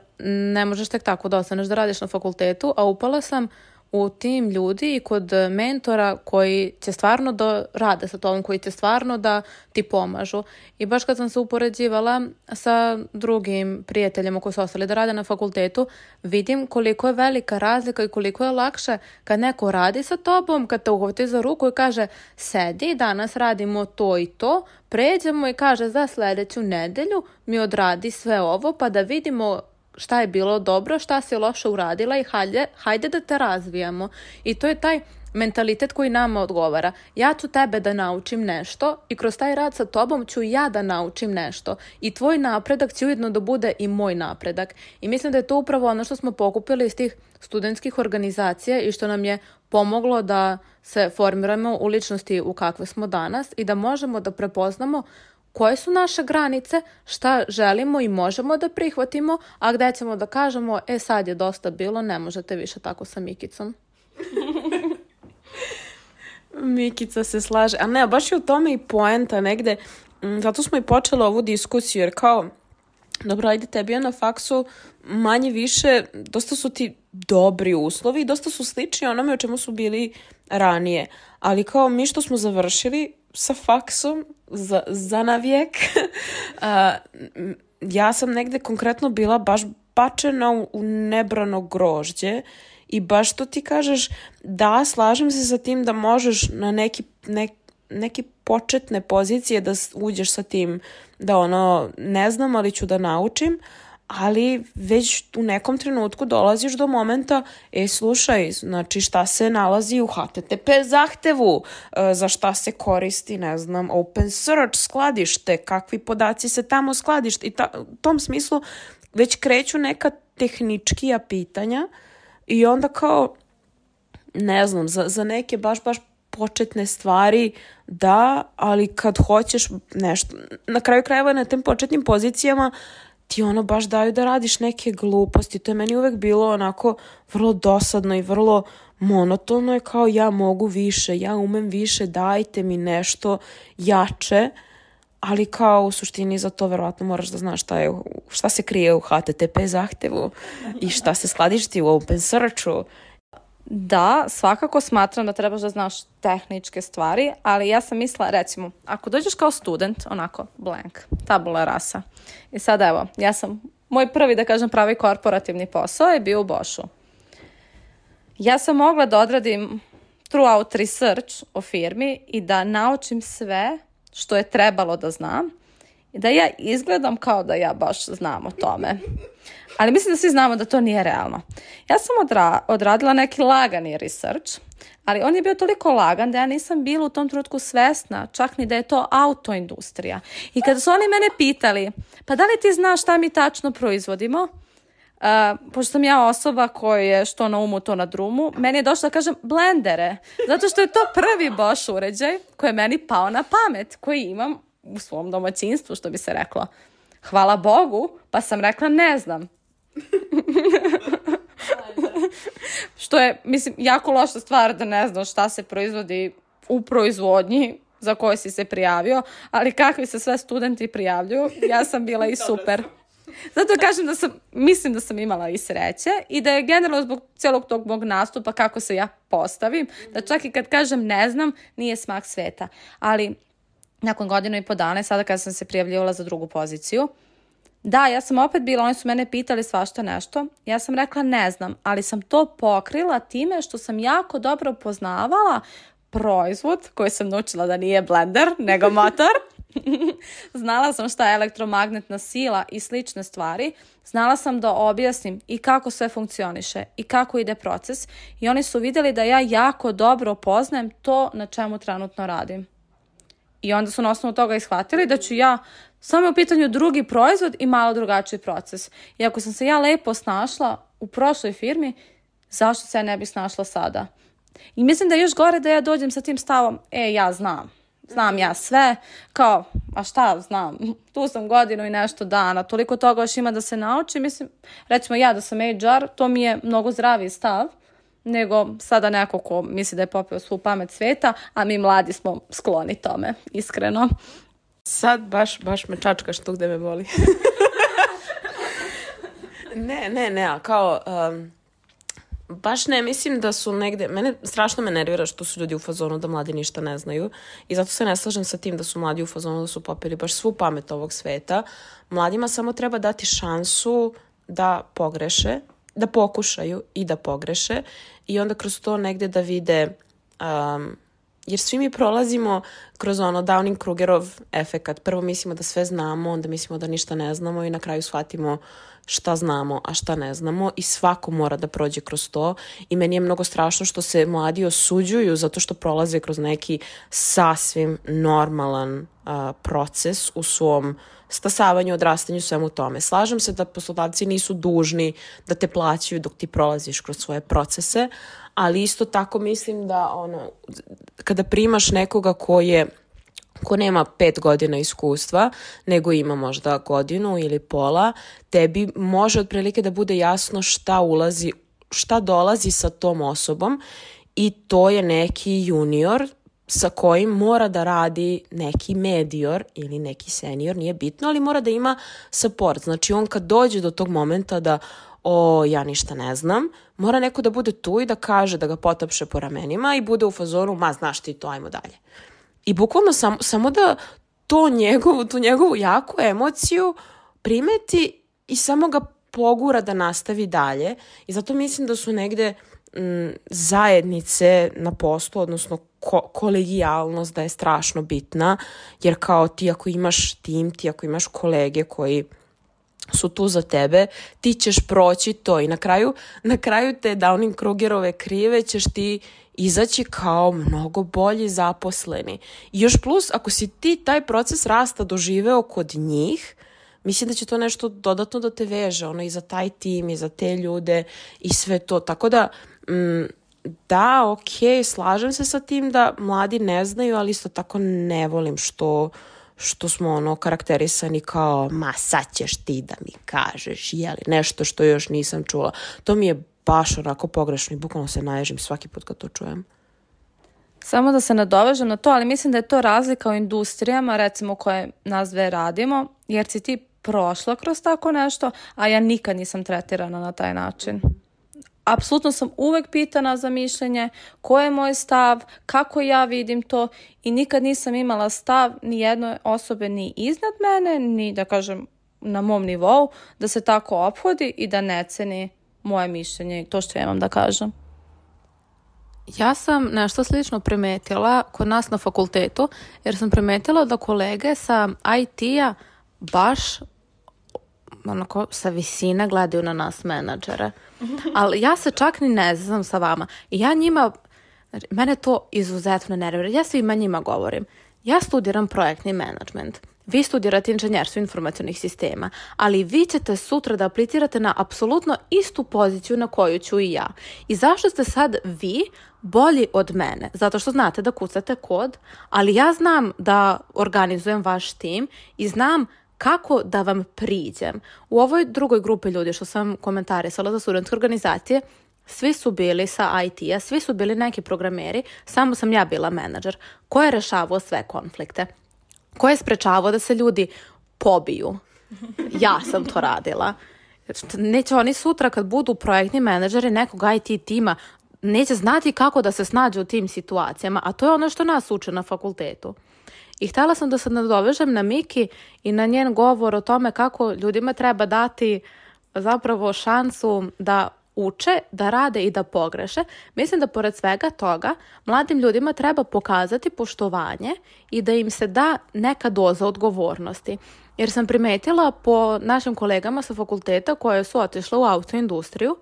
ne možeš tek tako da ostaneš da radiš na fakultetu, a upala sam u tim ljudi i kod mentora koji će stvarno da rade sa tobom, koji će stvarno da ti pomažu. I baš kad sam se upoređivala sa drugim prijateljima koji su ostali da rade na fakultetu, vidim koliko je velika razlika i koliko je lakše kad neko radi sa tobom, kad te uhvati za ruku i kaže sedi, danas radimo to i to, pređemo i kaže za sljedeću nedelju mi odradi sve ovo pa da vidimo šta je bilo dobro, šta si loše uradila i hajde, hajde da te razvijamo. I to je taj mentalitet koji nama odgovara. Ja ću tebe da naučim nešto i kroz taj rad sa tobom ću ja da naučim nešto. I tvoj napredak će ujedno da bude i moj napredak. I mislim da je to upravo ono što smo pokupili iz tih studentskih organizacija i što nam je pomoglo da se formiramo u ličnosti u kakve smo danas i da možemo da prepoznamo koje su naše granice, šta želimo i možemo da prihvatimo, a gde ćemo da kažemo, e sad je dosta bilo, ne možete više tako sa Mikicom. Mikica se slaže. A ne, baš je u tome i poenta negde. Mm, zato smo i počeli ovu diskusiju, jer kao, dobro, ajde tebi je na faksu manje više, dosta su ti dobri uslovi dosta su slični onome o čemu su bili ranije. Ali kao mi što smo završili sa faksom za, za navijek, ja sam negde konkretno bila baš bačena u, u nebrano grožđe i baš to ti kažeš, da, slažem se sa tim da možeš na neki, ne, neki početne pozicije da uđeš sa tim da ono, ne znam, ali ću da naučim, ali već u nekom trenutku dolaziš do momenta, e slušaj, znači šta se nalazi u HTTP zahtevu, e, za šta se koristi, ne znam, open search skladište, kakvi podaci se tamo skladište i ta, u tom smislu već kreću neka tehničkija pitanja i onda kao, ne znam, za, za neke baš, baš početne stvari da, ali kad hoćeš nešto, na kraju krajeva na tim početnim pozicijama ti ono baš daju da radiš neke gluposti. To je meni uvek bilo onako vrlo dosadno i vrlo monotono je kao ja mogu više, ja umem više, dajte mi nešto jače, ali kao u suštini za to verovatno moraš da znaš šta, je, šta se krije u HTTP zahtevu i šta se skladišti u open searchu da, svakako smatram da trebaš da znaš tehničke stvari, ali ja sam mislila, recimo, ako dođeš kao student, onako, blank, tabula rasa. I sad evo, ja sam, moj prvi, da kažem, pravi korporativni posao je bio u Bošu. Ja sam mogla da odradim throughout research o firmi i da naučim sve što je trebalo da znam i da ja izgledam kao da ja baš znam o tome. Ali mislim da svi znamo da to nije realno. Ja sam odra odradila neki lagani research, ali on je bio toliko lagan da ja nisam bila u tom trenutku svesna, čak ni da je to autoindustrija. I kada su oni mene pitali, pa da li ti znaš šta mi tačno proizvodimo, Uh, pošto sam ja osoba koja je što na umu, to na drumu, meni je došlo da kažem blendere, zato što je to prvi Bosch uređaj koji je meni pao na pamet, koji imam u svom domaćinstvu, što bi se reklo. Hvala Bogu, pa sam rekla ne znam. Što je, mislim, jako loša stvar da ne znaš šta se proizvodi u proizvodnji za koje si se prijavio, ali kakvi se sve studenti prijavljuju, ja sam bila i super. Zato kažem da sam, mislim da sam imala i sreće i da je generalno zbog cijelog tog mog nastupa kako se ja postavim, da čak i kad kažem ne znam, nije smak sveta. Ali nakon godinu i po dana, sada kada sam se prijavljivala za drugu poziciju, da, ja sam opet bila, oni su mene pitali svašta nešto. Ja sam rekla ne znam, ali sam to pokrila time što sam jako dobro poznavala proizvod koji sam naučila da nije blender, nego motor. Znala sam šta je elektromagnetna sila i slične stvari. Znala sam da objasnim i kako sve funkcioniše i kako ide proces. I oni su vidjeli da ja jako dobro poznajem to na čemu trenutno radim. I onda su na osnovu toga ishvatili da ću ja samo u pitanju drugi proizvod i malo drugačiji proces. I ako sam se ja lepo snašla u prošloj firmi, zašto se ja ne bi snašla sada? I mislim da je još gore da ja dođem sa tim stavom, e, ja znam. Znam ja sve, kao, a šta znam, tu sam godinu i nešto dana, toliko toga još ima da se nauči, mislim, recimo ja da sam HR, to mi je mnogo zdraviji stav, nego sada neko ko misli da je popio svu pamet sveta, a mi mladi smo skloni tome, iskreno. Sad baš, baš me čačkaš tu gde me boli. ne, ne, ne, a kao... Um, baš ne mislim da su negde, mene strašno me nervira što su ljudi u fazonu da mladi ništa ne znaju i zato se ne slažem sa tim da su mladi u fazonu da su popili baš svu pamet ovog sveta. Mladima samo treba dati šansu da pogreše, da pokušaju i da pogreše i onda kroz to negde da vide um, jer svi mi prolazimo kroz ono Downing-Krugerov efekat. Prvo mislimo da sve znamo, onda mislimo da ništa ne znamo i na kraju shvatimo šta znamo, a šta ne znamo i svako mora da prođe kroz to i meni je mnogo strašno što se mladi osuđuju zato što prolaze kroz neki sasvim normalan a, proces u svom stasavanju, odrastanju, svemu tome. Slažem se da poslodavci nisu dužni da te plaćaju dok ti prolaziš kroz svoje procese, ali isto tako mislim da ono, kada primaš nekoga ko je ko nema pet godina iskustva, nego ima možda godinu ili pola, tebi može otprilike da bude jasno šta ulazi, šta dolazi sa tom osobom i to je neki junior sa kojim mora da radi neki medior ili neki senior, nije bitno, ali mora da ima support. Znači on kad dođe do tog momenta da o, ja ništa ne znam, mora neko da bude tu i da kaže, da ga potapše po ramenima i bude u fazonu, ma znaš ti to, ajmo dalje. I bukvalno sam, samo da to njegovu, tu njegovu jaku emociju primeti i samo ga pogura da nastavi dalje. I zato mislim da su negde m, zajednice na postu, odnosno ko kolegijalnost da je strašno bitna, jer kao ti ako imaš tim, ti ako imaš kolege koji su tu za tebe, ti ćeš proći to i na kraju, na kraju te Downing-Krugerove krive ćeš ti izaći kao mnogo bolji zaposleni. I još plus, ako si ti taj proces rasta doživeo kod njih, mislim da će to nešto dodatno da te veže, ono, i za taj tim, i za te ljude, i sve to. Tako da, mm, da, ok, slažem se sa tim da mladi ne znaju, ali isto tako ne volim što što smo ono karakterisani kao ma sad ćeš ti da mi kažeš jeli nešto što još nisam čula. To mi je baš onako pogrešno i bukvalno se naježim svaki put kad to čujem. Samo da se nadovežem na to, ali mislim da je to razlika u industrijama, recimo koje nas dve radimo, jer si ti prošla kroz tako nešto, a ja nikad nisam tretirana na taj način apsolutno sam uvek pitana za mišljenje, ko je moj stav, kako ja vidim to i nikad nisam imala stav ni jednoj osobe ni iznad mene, ni da kažem na mom nivou, da se tako ophodi i da ne ceni moje mišljenje i to što ja imam da kažem. Ja sam nešto slično primetila kod nas na fakultetu, jer sam primetila da kolege sa IT-a baš onako sa visine gledaju na nas menadžere. Ali ja se čak ni ne znam sa vama. I ja njima, znači, mene to izuzetno nervira. Ja svima njima govorim. Ja studiram projektni management. Vi studirate inženjerstvo informacionih sistema, ali vi ćete sutra da aplicirate na apsolutno istu poziciju na koju ću i ja. I zašto ste sad vi bolji od mene? Zato što znate da kucate kod, ali ja znam da organizujem vaš tim i znam kako da vam priđem. U ovoj drugoj grupi ljudi što sam komentarisala za studentske organizacije, svi su bili sa IT-a, svi su bili neki programeri, samo sam ja bila menadžer. Ko je rešavao sve konflikte? Ko je sprečavao da se ljudi pobiju? Ja sam to radila. Neće oni sutra kad budu projektni menadžeri nekog IT tima neće znati kako da se snađe u tim situacijama, a to je ono što nas uče na fakultetu. I htjela sam da se nadovežem na Miki i na njen govor o tome kako ljudima treba dati zapravo šansu da uče, da rade i da pogreše. Mislim da pored svega toga mladim ljudima treba pokazati poštovanje i da im se da neka doza odgovornosti. Jer sam primetila po našim kolegama sa fakulteta koje su otišle u autoindustriju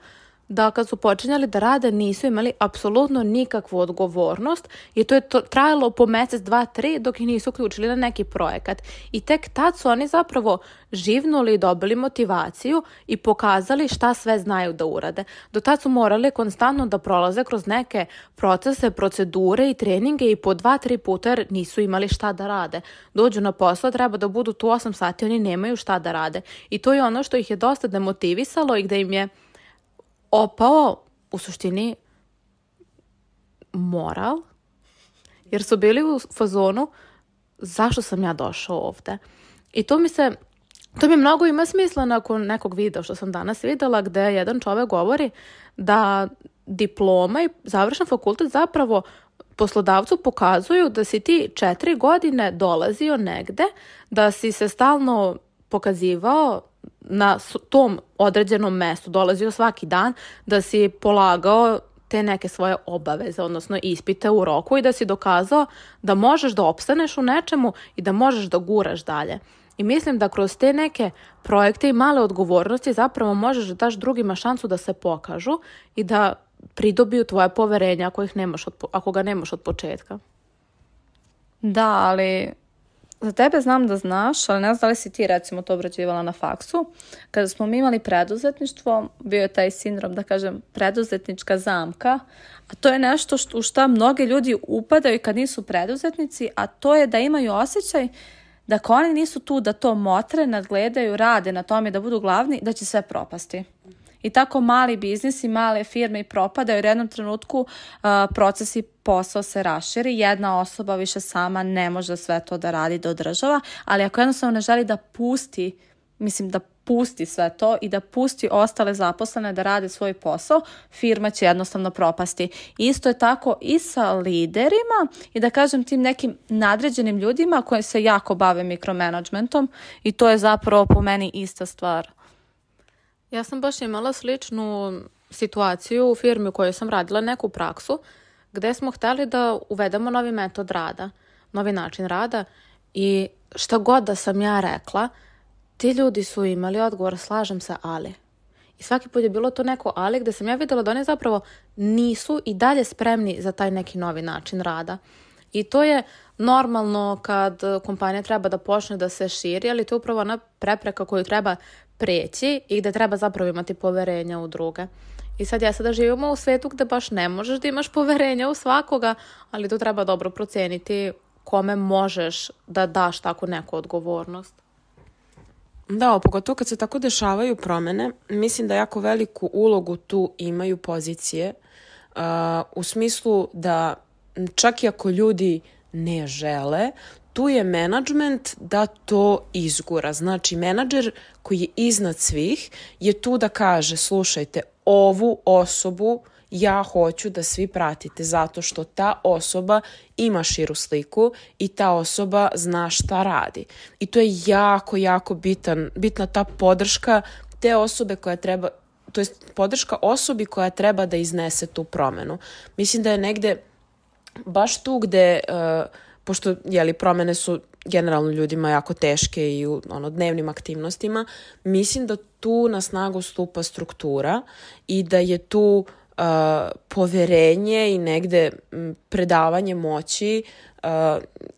da kad su počinjali da rade nisu imali apsolutno nikakvu odgovornost i to je to trajalo po mjesec, dva, tri dok ih nisu uključili na neki projekat. I tek tad su oni zapravo živnuli i dobili motivaciju i pokazali šta sve znaju da urade. Do tad su morali konstantno da prolaze kroz neke procese, procedure i treninge i po dva, tri puta jer nisu imali šta da rade. Dođu na posao, treba da budu tu 8 sati, oni nemaju šta da rade. I to je ono što ih je dosta demotivisalo i gde im je opao u suštini moral, jer su bili u fazonu zašto sam ja došao ovde. I to mi se, to mi mnogo ima smisla nakon nekog videa što sam danas videla gde jedan čovek govori da diploma i završen fakultet zapravo poslodavcu pokazuju da si ti četiri godine dolazio negde, da si se stalno pokazivao na tom određenom mestu dolazio svaki dan da si polagao te neke svoje obaveze, odnosno ispite u roku i da si dokazao da možeš da opstaneš u nečemu i da možeš da guraš dalje. I mislim da kroz te neke projekte i male odgovornosti zapravo možeš da daš drugima šansu da se pokažu i da pridobiju tvoje poverenje ako, ih nemaš od, ako ga nemaš od početka. Da, ali za tebe znam da znaš, ali ne znam da li si ti recimo to obrađivala na faksu. Kada smo mi imali preduzetništvo, bio je taj sindrom, da kažem, preduzetnička zamka, a to je nešto što, u šta mnogi ljudi upadaju kad nisu preduzetnici, a to je da imaju osjećaj da ako oni nisu tu da to motre, nadgledaju, rade na tome da budu glavni, da će sve propasti. I tako mali biznis i male firme i propadaju u jednom trenutku uh, procesi posao se raširi, jedna osoba više sama ne može sve to da radi, da održava, ali ako jednostavno ne želi da pusti, mislim da pusti sve to i da pusti ostale zaposlene da rade svoj posao, firma će jednostavno propasti. Isto je tako i sa liderima i da kažem tim nekim nadređenim ljudima koji se jako bave mikromanagementom i to je zapravo po meni ista stvar. Ja sam baš imala sličnu situaciju u firmi u kojoj sam radila neku praksu gde smo hteli da uvedemo novi metod rada, novi način rada i šta god da sam ja rekla, ti ljudi su imali odgovor, slažem se, ali. I svaki put je bilo to neko ali gde sam ja videla da oni zapravo nisu i dalje spremni za taj neki novi način rada. I to je normalno kad kompanija treba da počne da se širi, ali to je upravo ona prepreka koju treba preći i gde treba zapravo imati poverenja u druge. I sad ja sada živimo u svetu gde baš ne možeš da imaš poverenja u svakoga, ali to treba dobro proceniti kome možeš da daš takvu neku odgovornost. Da, pogotovo kad se tako dešavaju promene, mislim da jako veliku ulogu tu imaju pozicije uh, u smislu da čak i ako ljudi ne žele, tu je menadžment da to izgura. Znači, menadžer koji je iznad svih je tu da kaže, slušajte, ovu osobu ja hoću da svi pratite zato što ta osoba ima širu sliku i ta osoba zna šta radi. I to je jako, jako bitan, bitna ta podrška te osobe koja treba, to je podrška osobi koja treba da iznese tu promenu. Mislim da je negde baš tu gde uh, pošto jeli, promene su generalno ljudima jako teške i u ono, dnevnim aktivnostima, mislim da tu na snagu stupa struktura i da je tu uh, poverenje i negde predavanje moći uh,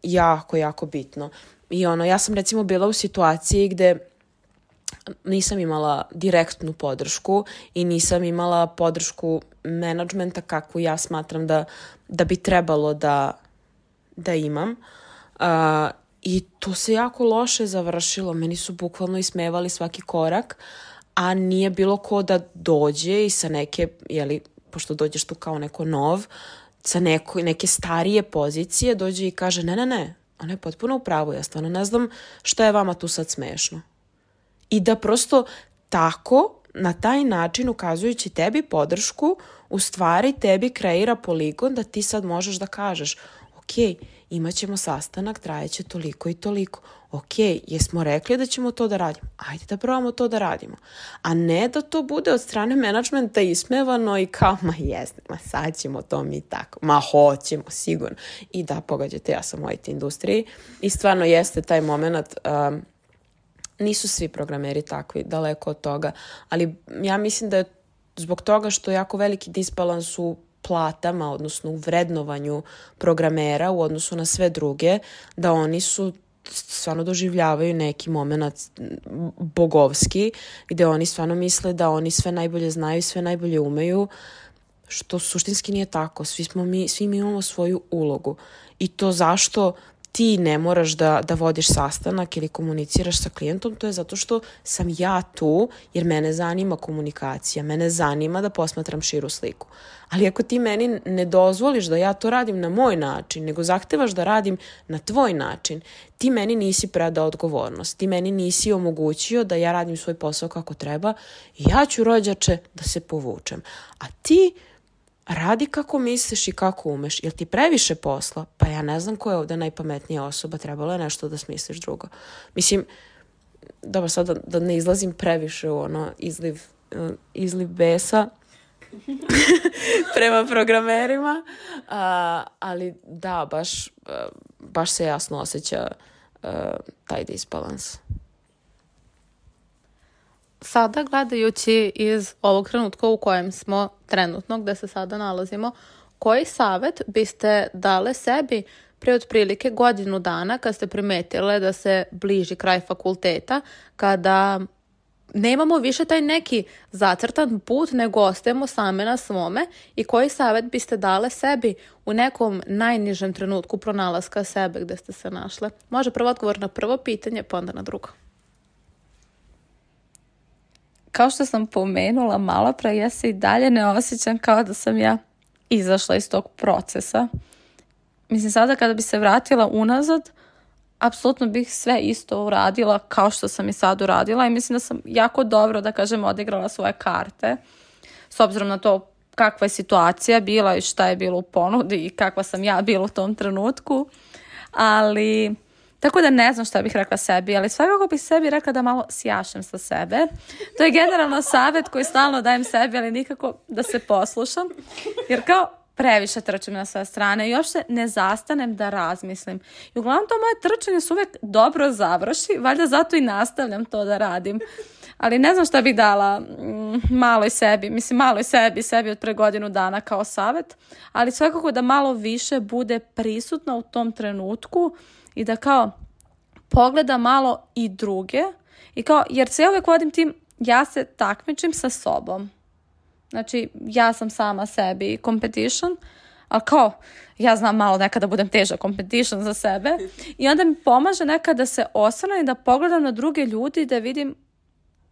jako, jako bitno. I ono, ja sam recimo bila u situaciji gde nisam imala direktnu podršku i nisam imala podršku menadžmenta kakvu ja smatram da, da bi trebalo da, da imam. Uh, I to se jako loše završilo. Meni su bukvalno ismevali svaki korak, a nije bilo ko da dođe i sa neke jeli, pošto dođeš tu kao neko nov, sa neko, neke starije pozicije, dođe i kaže, ne, ne, ne, ona je potpuno u pravu, ja stvarno ne znam šta je vama tu sad smešno. I da prosto tako, na taj način, ukazujući tebi podršku, u stvari tebi kreira poligon da ti sad možeš da kažeš, ok, imat ćemo sastanak, trajeće toliko i toliko. Ok, jesmo rekli da ćemo to da radimo? Ajde da probamo to da radimo. A ne da to bude od strane menadžmenta ismevano i kao, ma jesne, ma sad ćemo to mi tako. Ma hoćemo, sigurno. I da, pogađate, ja sam u IT industriji i stvarno jeste taj moment um, nisu svi programeri takvi, daleko od toga, ali ja mislim da je zbog toga što je jako veliki disbalans u platama, odnosno u vrednovanju programera u odnosu na sve druge, da oni su stvarno doživljavaju neki moment bogovski, gde oni stvarno misle da oni sve najbolje znaju i sve najbolje umeju, što suštinski nije tako. Svi, smo mi, svi mi imamo svoju ulogu. I to zašto ti ne moraš da, da vodiš sastanak ili komuniciraš sa klijentom, to je zato što sam ja tu, jer mene zanima komunikacija, mene zanima da posmatram širu sliku. Ali ako ti meni ne dozvoliš da ja to radim na moj način, nego zahtevaš da radim na tvoj način, ti meni nisi predao odgovornost, ti meni nisi omogućio da ja radim svoj posao kako treba i ja ću rođače da se povučem. A ti radi kako misliš i kako umeš. Jel ti previše posla? Pa ja ne znam ko je ovde najpametnija osoba, trebalo je nešto da smisliš drugo. Mislim, dobro, sad da, da ne izlazim previše u ono izliv, uh, izliv besa prema programerima, uh, ali da, baš, uh, baš se jasno osjeća uh, taj disbalans sada gledajući iz ovog trenutka u kojem smo trenutno, gde se sada nalazimo, koji savet biste dale sebi pre otprilike godinu dana kad ste primetile da se bliži kraj fakulteta, kada nemamo više taj neki zacrtan put, nego ostajemo same na svome i koji savet biste dale sebi u nekom najnižem trenutku pronalaska sebe gde ste se našle? Može prvo odgovor na prvo pitanje, pa onda na drugo kao što sam pomenula malo pre, ja se i dalje ne osjećam kao da sam ja izašla iz tog procesa. Mislim, sada kada bi se vratila unazad, apsolutno bih sve isto uradila kao što sam i sad uradila i mislim da sam jako dobro, da kažem, odigrala svoje karte. S obzirom na to kakva je situacija bila i šta je bilo u ponudi i kakva sam ja bila u tom trenutku. Ali tako da ne znam šta bih rekla sebi, ali svakako bih sebi rekla da malo sjašem sa sebe. To je generalno savet koji stalno dajem sebi, ali nikako da se poslušam. Jer kao previše trčim na sve strane i uopšte ne zastanem da razmislim. I uglavnom to moje trčanje se uvek dobro završi, valjda zato i nastavljam to da radim. Ali ne znam šta bih dala mm, maloj sebi, mislim maloj sebi, sebi od pre godinu dana kao savet, ali svakako da malo više bude prisutna u tom trenutku i da kao pogleda malo i druge i kao, jer se ja uvek vodim tim, ja se takmičim sa sobom. Znači, ja sam sama sebi competition, ali kao, ja znam malo nekada budem teža competition za sebe i onda mi pomaže nekada da se osvrnem i da pogledam na druge ljudi da vidim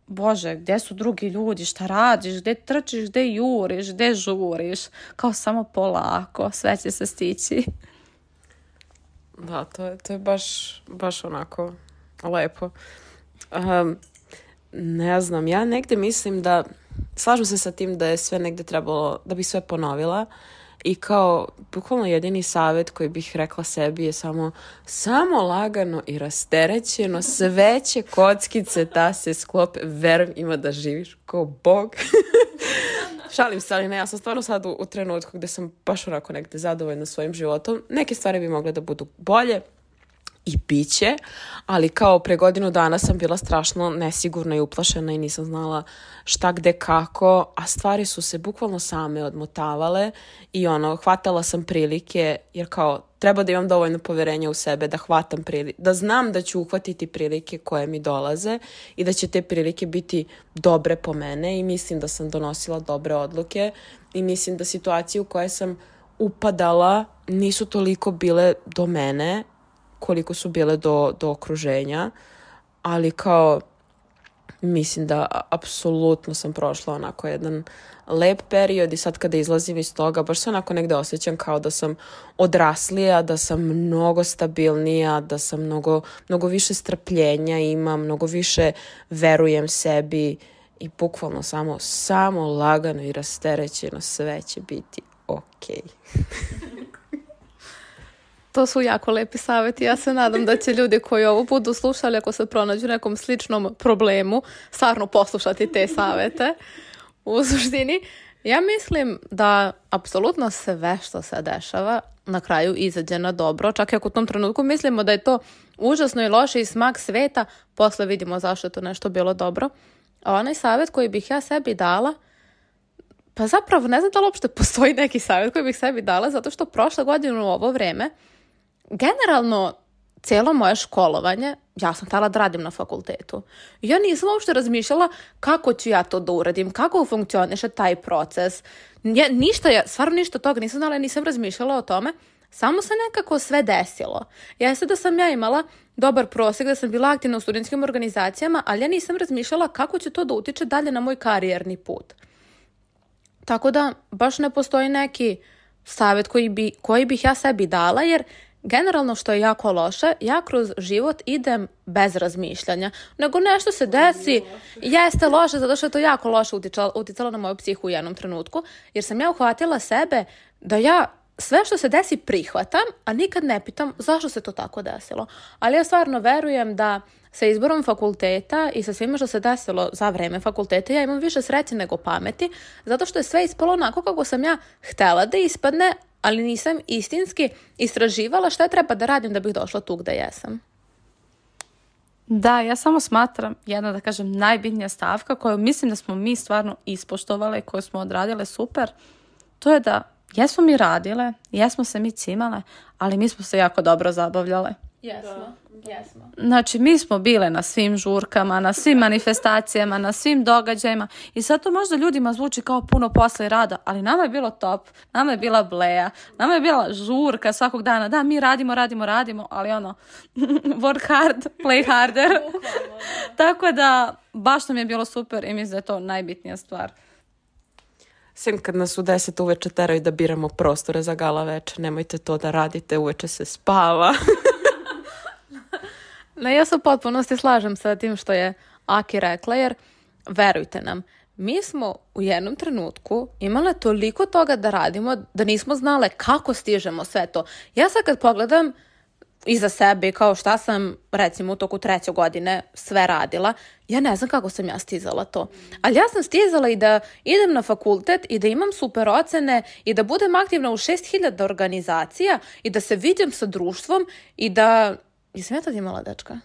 Bože, gde su drugi ljudi, šta radiš, gde trčiš, gde juriš, gde žuriš, kao samo polako, sve će se stići. Da, to je, to je baš, baš onako lepo. Um, ne znam, ja negde mislim da, slažem se sa tim da je sve negde trebalo, da bi sve ponovila i kao, bukvalno jedini savet koji bih rekla sebi je samo, samo lagano i rasterećeno, sve će kockice da se sklope, verujem ima da živiš kao bog. Šalim se, ali ne, ja sam stvarno sad u, u trenutku gde sam baš onako negde zadovoljna svojim životom. Neke stvari bi mogle da budu bolje, i biće, ali kao pre godinu dana sam bila strašno nesigurna i uplašena i nisam znala šta gde kako, a stvari su se bukvalno same odmotavale i ono, hvatala sam prilike, jer kao treba da imam dovoljno poverenja u sebe da hvatam prilike, da znam da ću uhvatiti prilike koje mi dolaze i da će te prilike biti dobre po mene i mislim da sam donosila dobre odluke i mislim da situacije u koje sam upadala nisu toliko bile do mene koliko su bile do, do okruženja, ali kao mislim da apsolutno sam prošla onako jedan lep period i sad kada izlazim iz toga baš se onako negde osjećam kao da sam odraslija, da sam mnogo stabilnija, da sam mnogo, mnogo više strpljenja imam, mnogo više verujem sebi i bukvalno samo, samo lagano i rasterećeno sve će biti okej. To su jako lepi savjeti. Ja se nadam da će ljudi koji ovo budu slušali, ako se pronađu nekom sličnom problemu, stvarno poslušati te savjete. U suštini, ja mislim da apsolutno sve što se dešava na kraju izađe na dobro. Čak i ako u tom trenutku mislimo da je to užasno i loše i smak sveta, posle vidimo zašto je to nešto bilo dobro. A onaj savjet koji bih ja sebi dala, pa zapravo ne znam da li uopšte postoji neki savjet koji bih sebi dala, zato što prošle godine u ovo vreme generalno cijelo moje školovanje, ja sam htjela da radim na fakultetu. Ja nisam uopšte razmišljala kako ću ja to da uradim, kako funkcioniše taj proces. Ja, ništa, ja, stvarno ništa toga nisam znala, nisam razmišljala o tome. Samo se nekako sve desilo. Jeste da sam ja imala dobar prosjek, da sam bila aktivna u studentskim organizacijama, ali ja nisam razmišljala kako će to da utiče dalje na moj karijerni put. Tako da baš ne postoji neki savjet koji, bi, koji bih ja sebi dala, jer generalno što je jako loše, ja kroz život idem bez razmišljanja. Nego nešto se desi, jeste loše, zato što je to jako loše uticalo, uticalo na moju psihu u jednom trenutku, jer sam ja uhvatila sebe da ja sve što se desi prihvatam, a nikad ne pitam zašto se to tako desilo. Ali ja stvarno verujem da sa izborom fakulteta i sa svime što se desilo za vreme fakulteta ja imam više sreće nego pameti, zato što je sve ispalo onako kako sam ja htela da ispadne, ali nisam istinski istraživala šta treba da radim da bih došla tu gde jesam. Da, ja samo smatram jedna, da kažem, najbitnija stavka koju mislim da smo mi stvarno ispoštovale koju smo odradile super, to je da jesmo mi radile, jesmo se mi cimale, ali mi smo se jako dobro zabavljale. Jesmo, jesmo. Znači, mi smo bile na svim žurkama, na svim manifestacijama, na svim događajima i sad to možda ljudima zvuči kao puno posla i rada, ali nama je bilo top, nama je bila bleja, nama je bila žurka svakog dana. Da, mi radimo, radimo, radimo, ali ono, work hard, play harder. Tako da, baš nam je bilo super i mislim da je to najbitnija stvar. Sem kad nas u deset uveče teraju da biramo prostore za gala večer, nemojte to da radite, uveče se spava. Ne, ja se u potpunosti slažem sa tim što je Aki rekla, jer verujte nam, mi smo u jednom trenutku imale toliko toga da radimo da nismo znale kako stižemo sve to. Ja sad kad pogledam iza sebe kao šta sam recimo u toku treće godine sve radila, ja ne znam kako sam ja stizala to. Ali ja sam stizala i da idem na fakultet i da imam super ocene i da budem aktivna u 6000 organizacija i da se vidim sa društvom i da... Jesam ja tad imala dečka?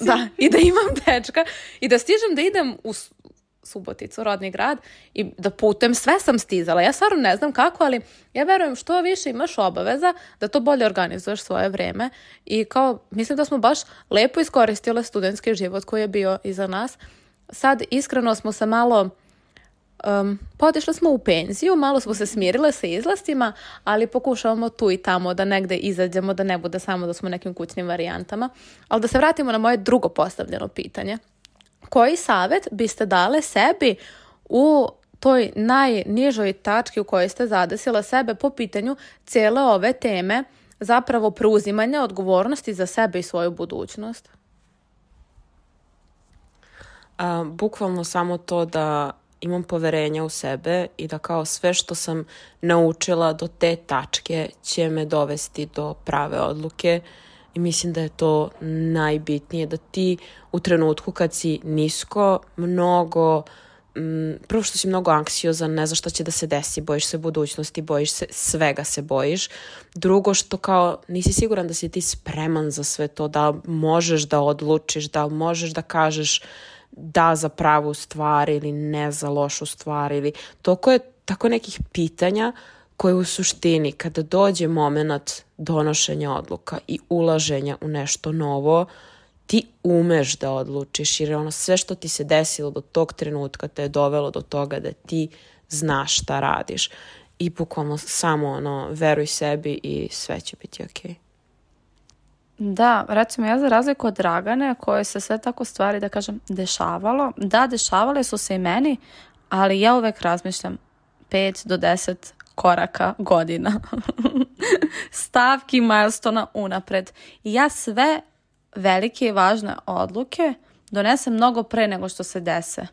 Da, i da imam dečka i da stižem da idem u Suboticu, rodni grad, i da putem sve sam stizala. Ja stvarno ne znam kako, ali ja verujem što više imaš obaveza da to bolje organizuješ svoje vreme i kao, mislim da smo baš lepo iskoristile studentski život koji je bio iza nas. Sad, iskreno smo se malo Um, pa otišle smo u penziju, malo smo se smirile sa izlastima, ali pokušavamo tu i tamo da negde izađemo, da ne bude samo da smo nekim kućnim varijantama. Ali da se vratimo na moje drugo postavljeno pitanje. Koji savjet biste dale sebi u toj najnižoj tački u kojoj ste zadesila sebe po pitanju cijele ove teme zapravo preuzimanja odgovornosti za sebe i svoju budućnost? A, bukvalno samo to da imam poverenja u sebe i da kao sve što sam naučila do te tačke će me dovesti do prave odluke i mislim da je to najbitnije da ti u trenutku kad si nisko mnogo mm, prvo što si mnogo anksiozan, ne znaš šta će da se desi, bojiš se budućnosti, bojiš se, svega se bojiš. Drugo što kao nisi siguran da si ti spreman za sve to, da možeš da odlučiš, da možeš da kažeš da za pravu stvar ili ne za lošu stvar ili toliko je tako nekih pitanja koje u suštini kada dođe moment donošenja odluka i ulaženja u nešto novo, ti umeš da odlučiš jer ono sve što ti se desilo do tog trenutka te je dovelo do toga da ti znaš šta radiš i bukvalno samo ono veruj sebi i sve će biti okej. Da, recimo ja za razliku od Dragane koje se sve tako stvari, da kažem, dešavalo. Da, dešavale su se i meni, ali ja uvek razmišljam 5 do 10 koraka godina. Stavki milestona unapred. I ja sve velike i važne odluke donesem mnogo pre nego što se dese.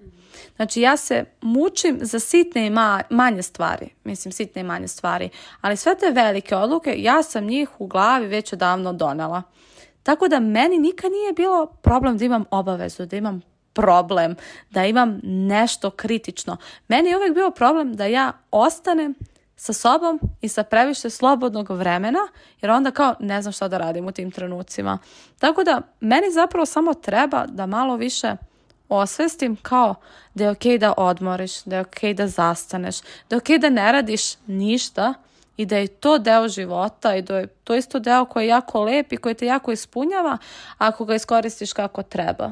Znači ja se mučim za sitne i manje stvari, mislim sitne i manje stvari, ali sve te velike odluke ja sam njih u glavi već odavno donela. Tako da meni nikad nije bilo problem da imam obavezu, da imam problem, da imam nešto kritično. Meni je uvijek bio problem da ja ostanem sa sobom i sa previše slobodnog vremena, jer onda kao ne znam šta da radim u tim trenucima. Tako da meni zapravo samo treba da malo više osvestim kao da je ok da odmoriš, da je ok da zastaneš, da je ok da ne radiš ništa i da je to deo života i da je to isto deo koji je jako lep i koji te jako ispunjava ako ga iskoristiš kako treba.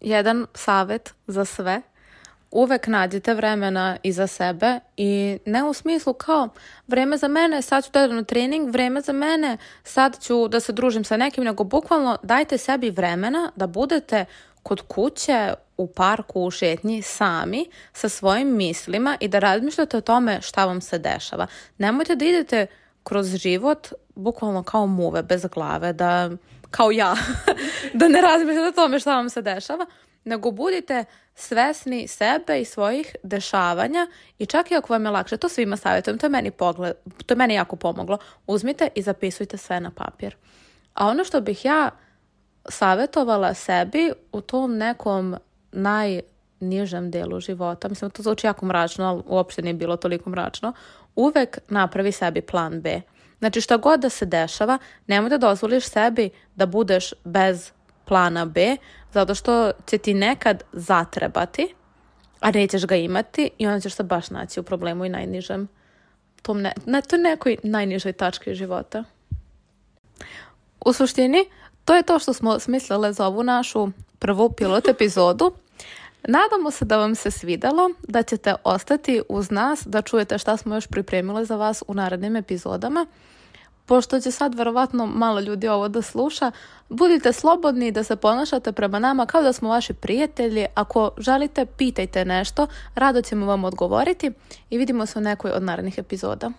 Jedan savjet za sve uvek nađite vremena i za sebe i ne u smislu kao vreme za mene, sad ću da na trening, vreme za mene, sad ću da se družim sa nekim, nego bukvalno dajte sebi vremena da budete kod kuće, u parku, u šetnji, sami, sa svojim mislima i da razmišljate o tome šta vam se dešava. Nemojte da idete kroz život bukvalno kao muve, bez glave, da, kao ja, da ne razmišljate o tome šta vam se dešava, nego budite svesni sebe i svojih dešavanja i čak i ako vam je lakše, to svima savjetujem, to je meni, pogled, to je meni jako pomoglo, uzmite i zapisujte sve na papir. A ono što bih ja savjetovala sebi u tom nekom najnižem delu života, mislim to zvuči jako mračno, ali uopšte nije bilo toliko mračno, uvek napravi sebi plan B. Znači šta god da se dešava, nemoj da dozvoliš sebi da budeš bez plana B, zato što će ti nekad zatrebati, a nećeš ga imati i onda ćeš se baš naći u problemu i najnižem tom ne, na toj nekoj najnižoj tački života. U suštini, to je to što smo smislile za ovu našu prvu pilot epizodu. Nadamo se da vam se svidalo, da ćete ostati uz nas, da čujete šta smo još pripremile za vas u narednim epizodama pošto će sad verovatno malo ljudi ovo da sluša, budite slobodni da se ponašate prema nama kao da smo vaši prijatelji. Ako želite, pitajte nešto, rado ćemo vam odgovoriti i vidimo se u nekoj od narednih epizoda.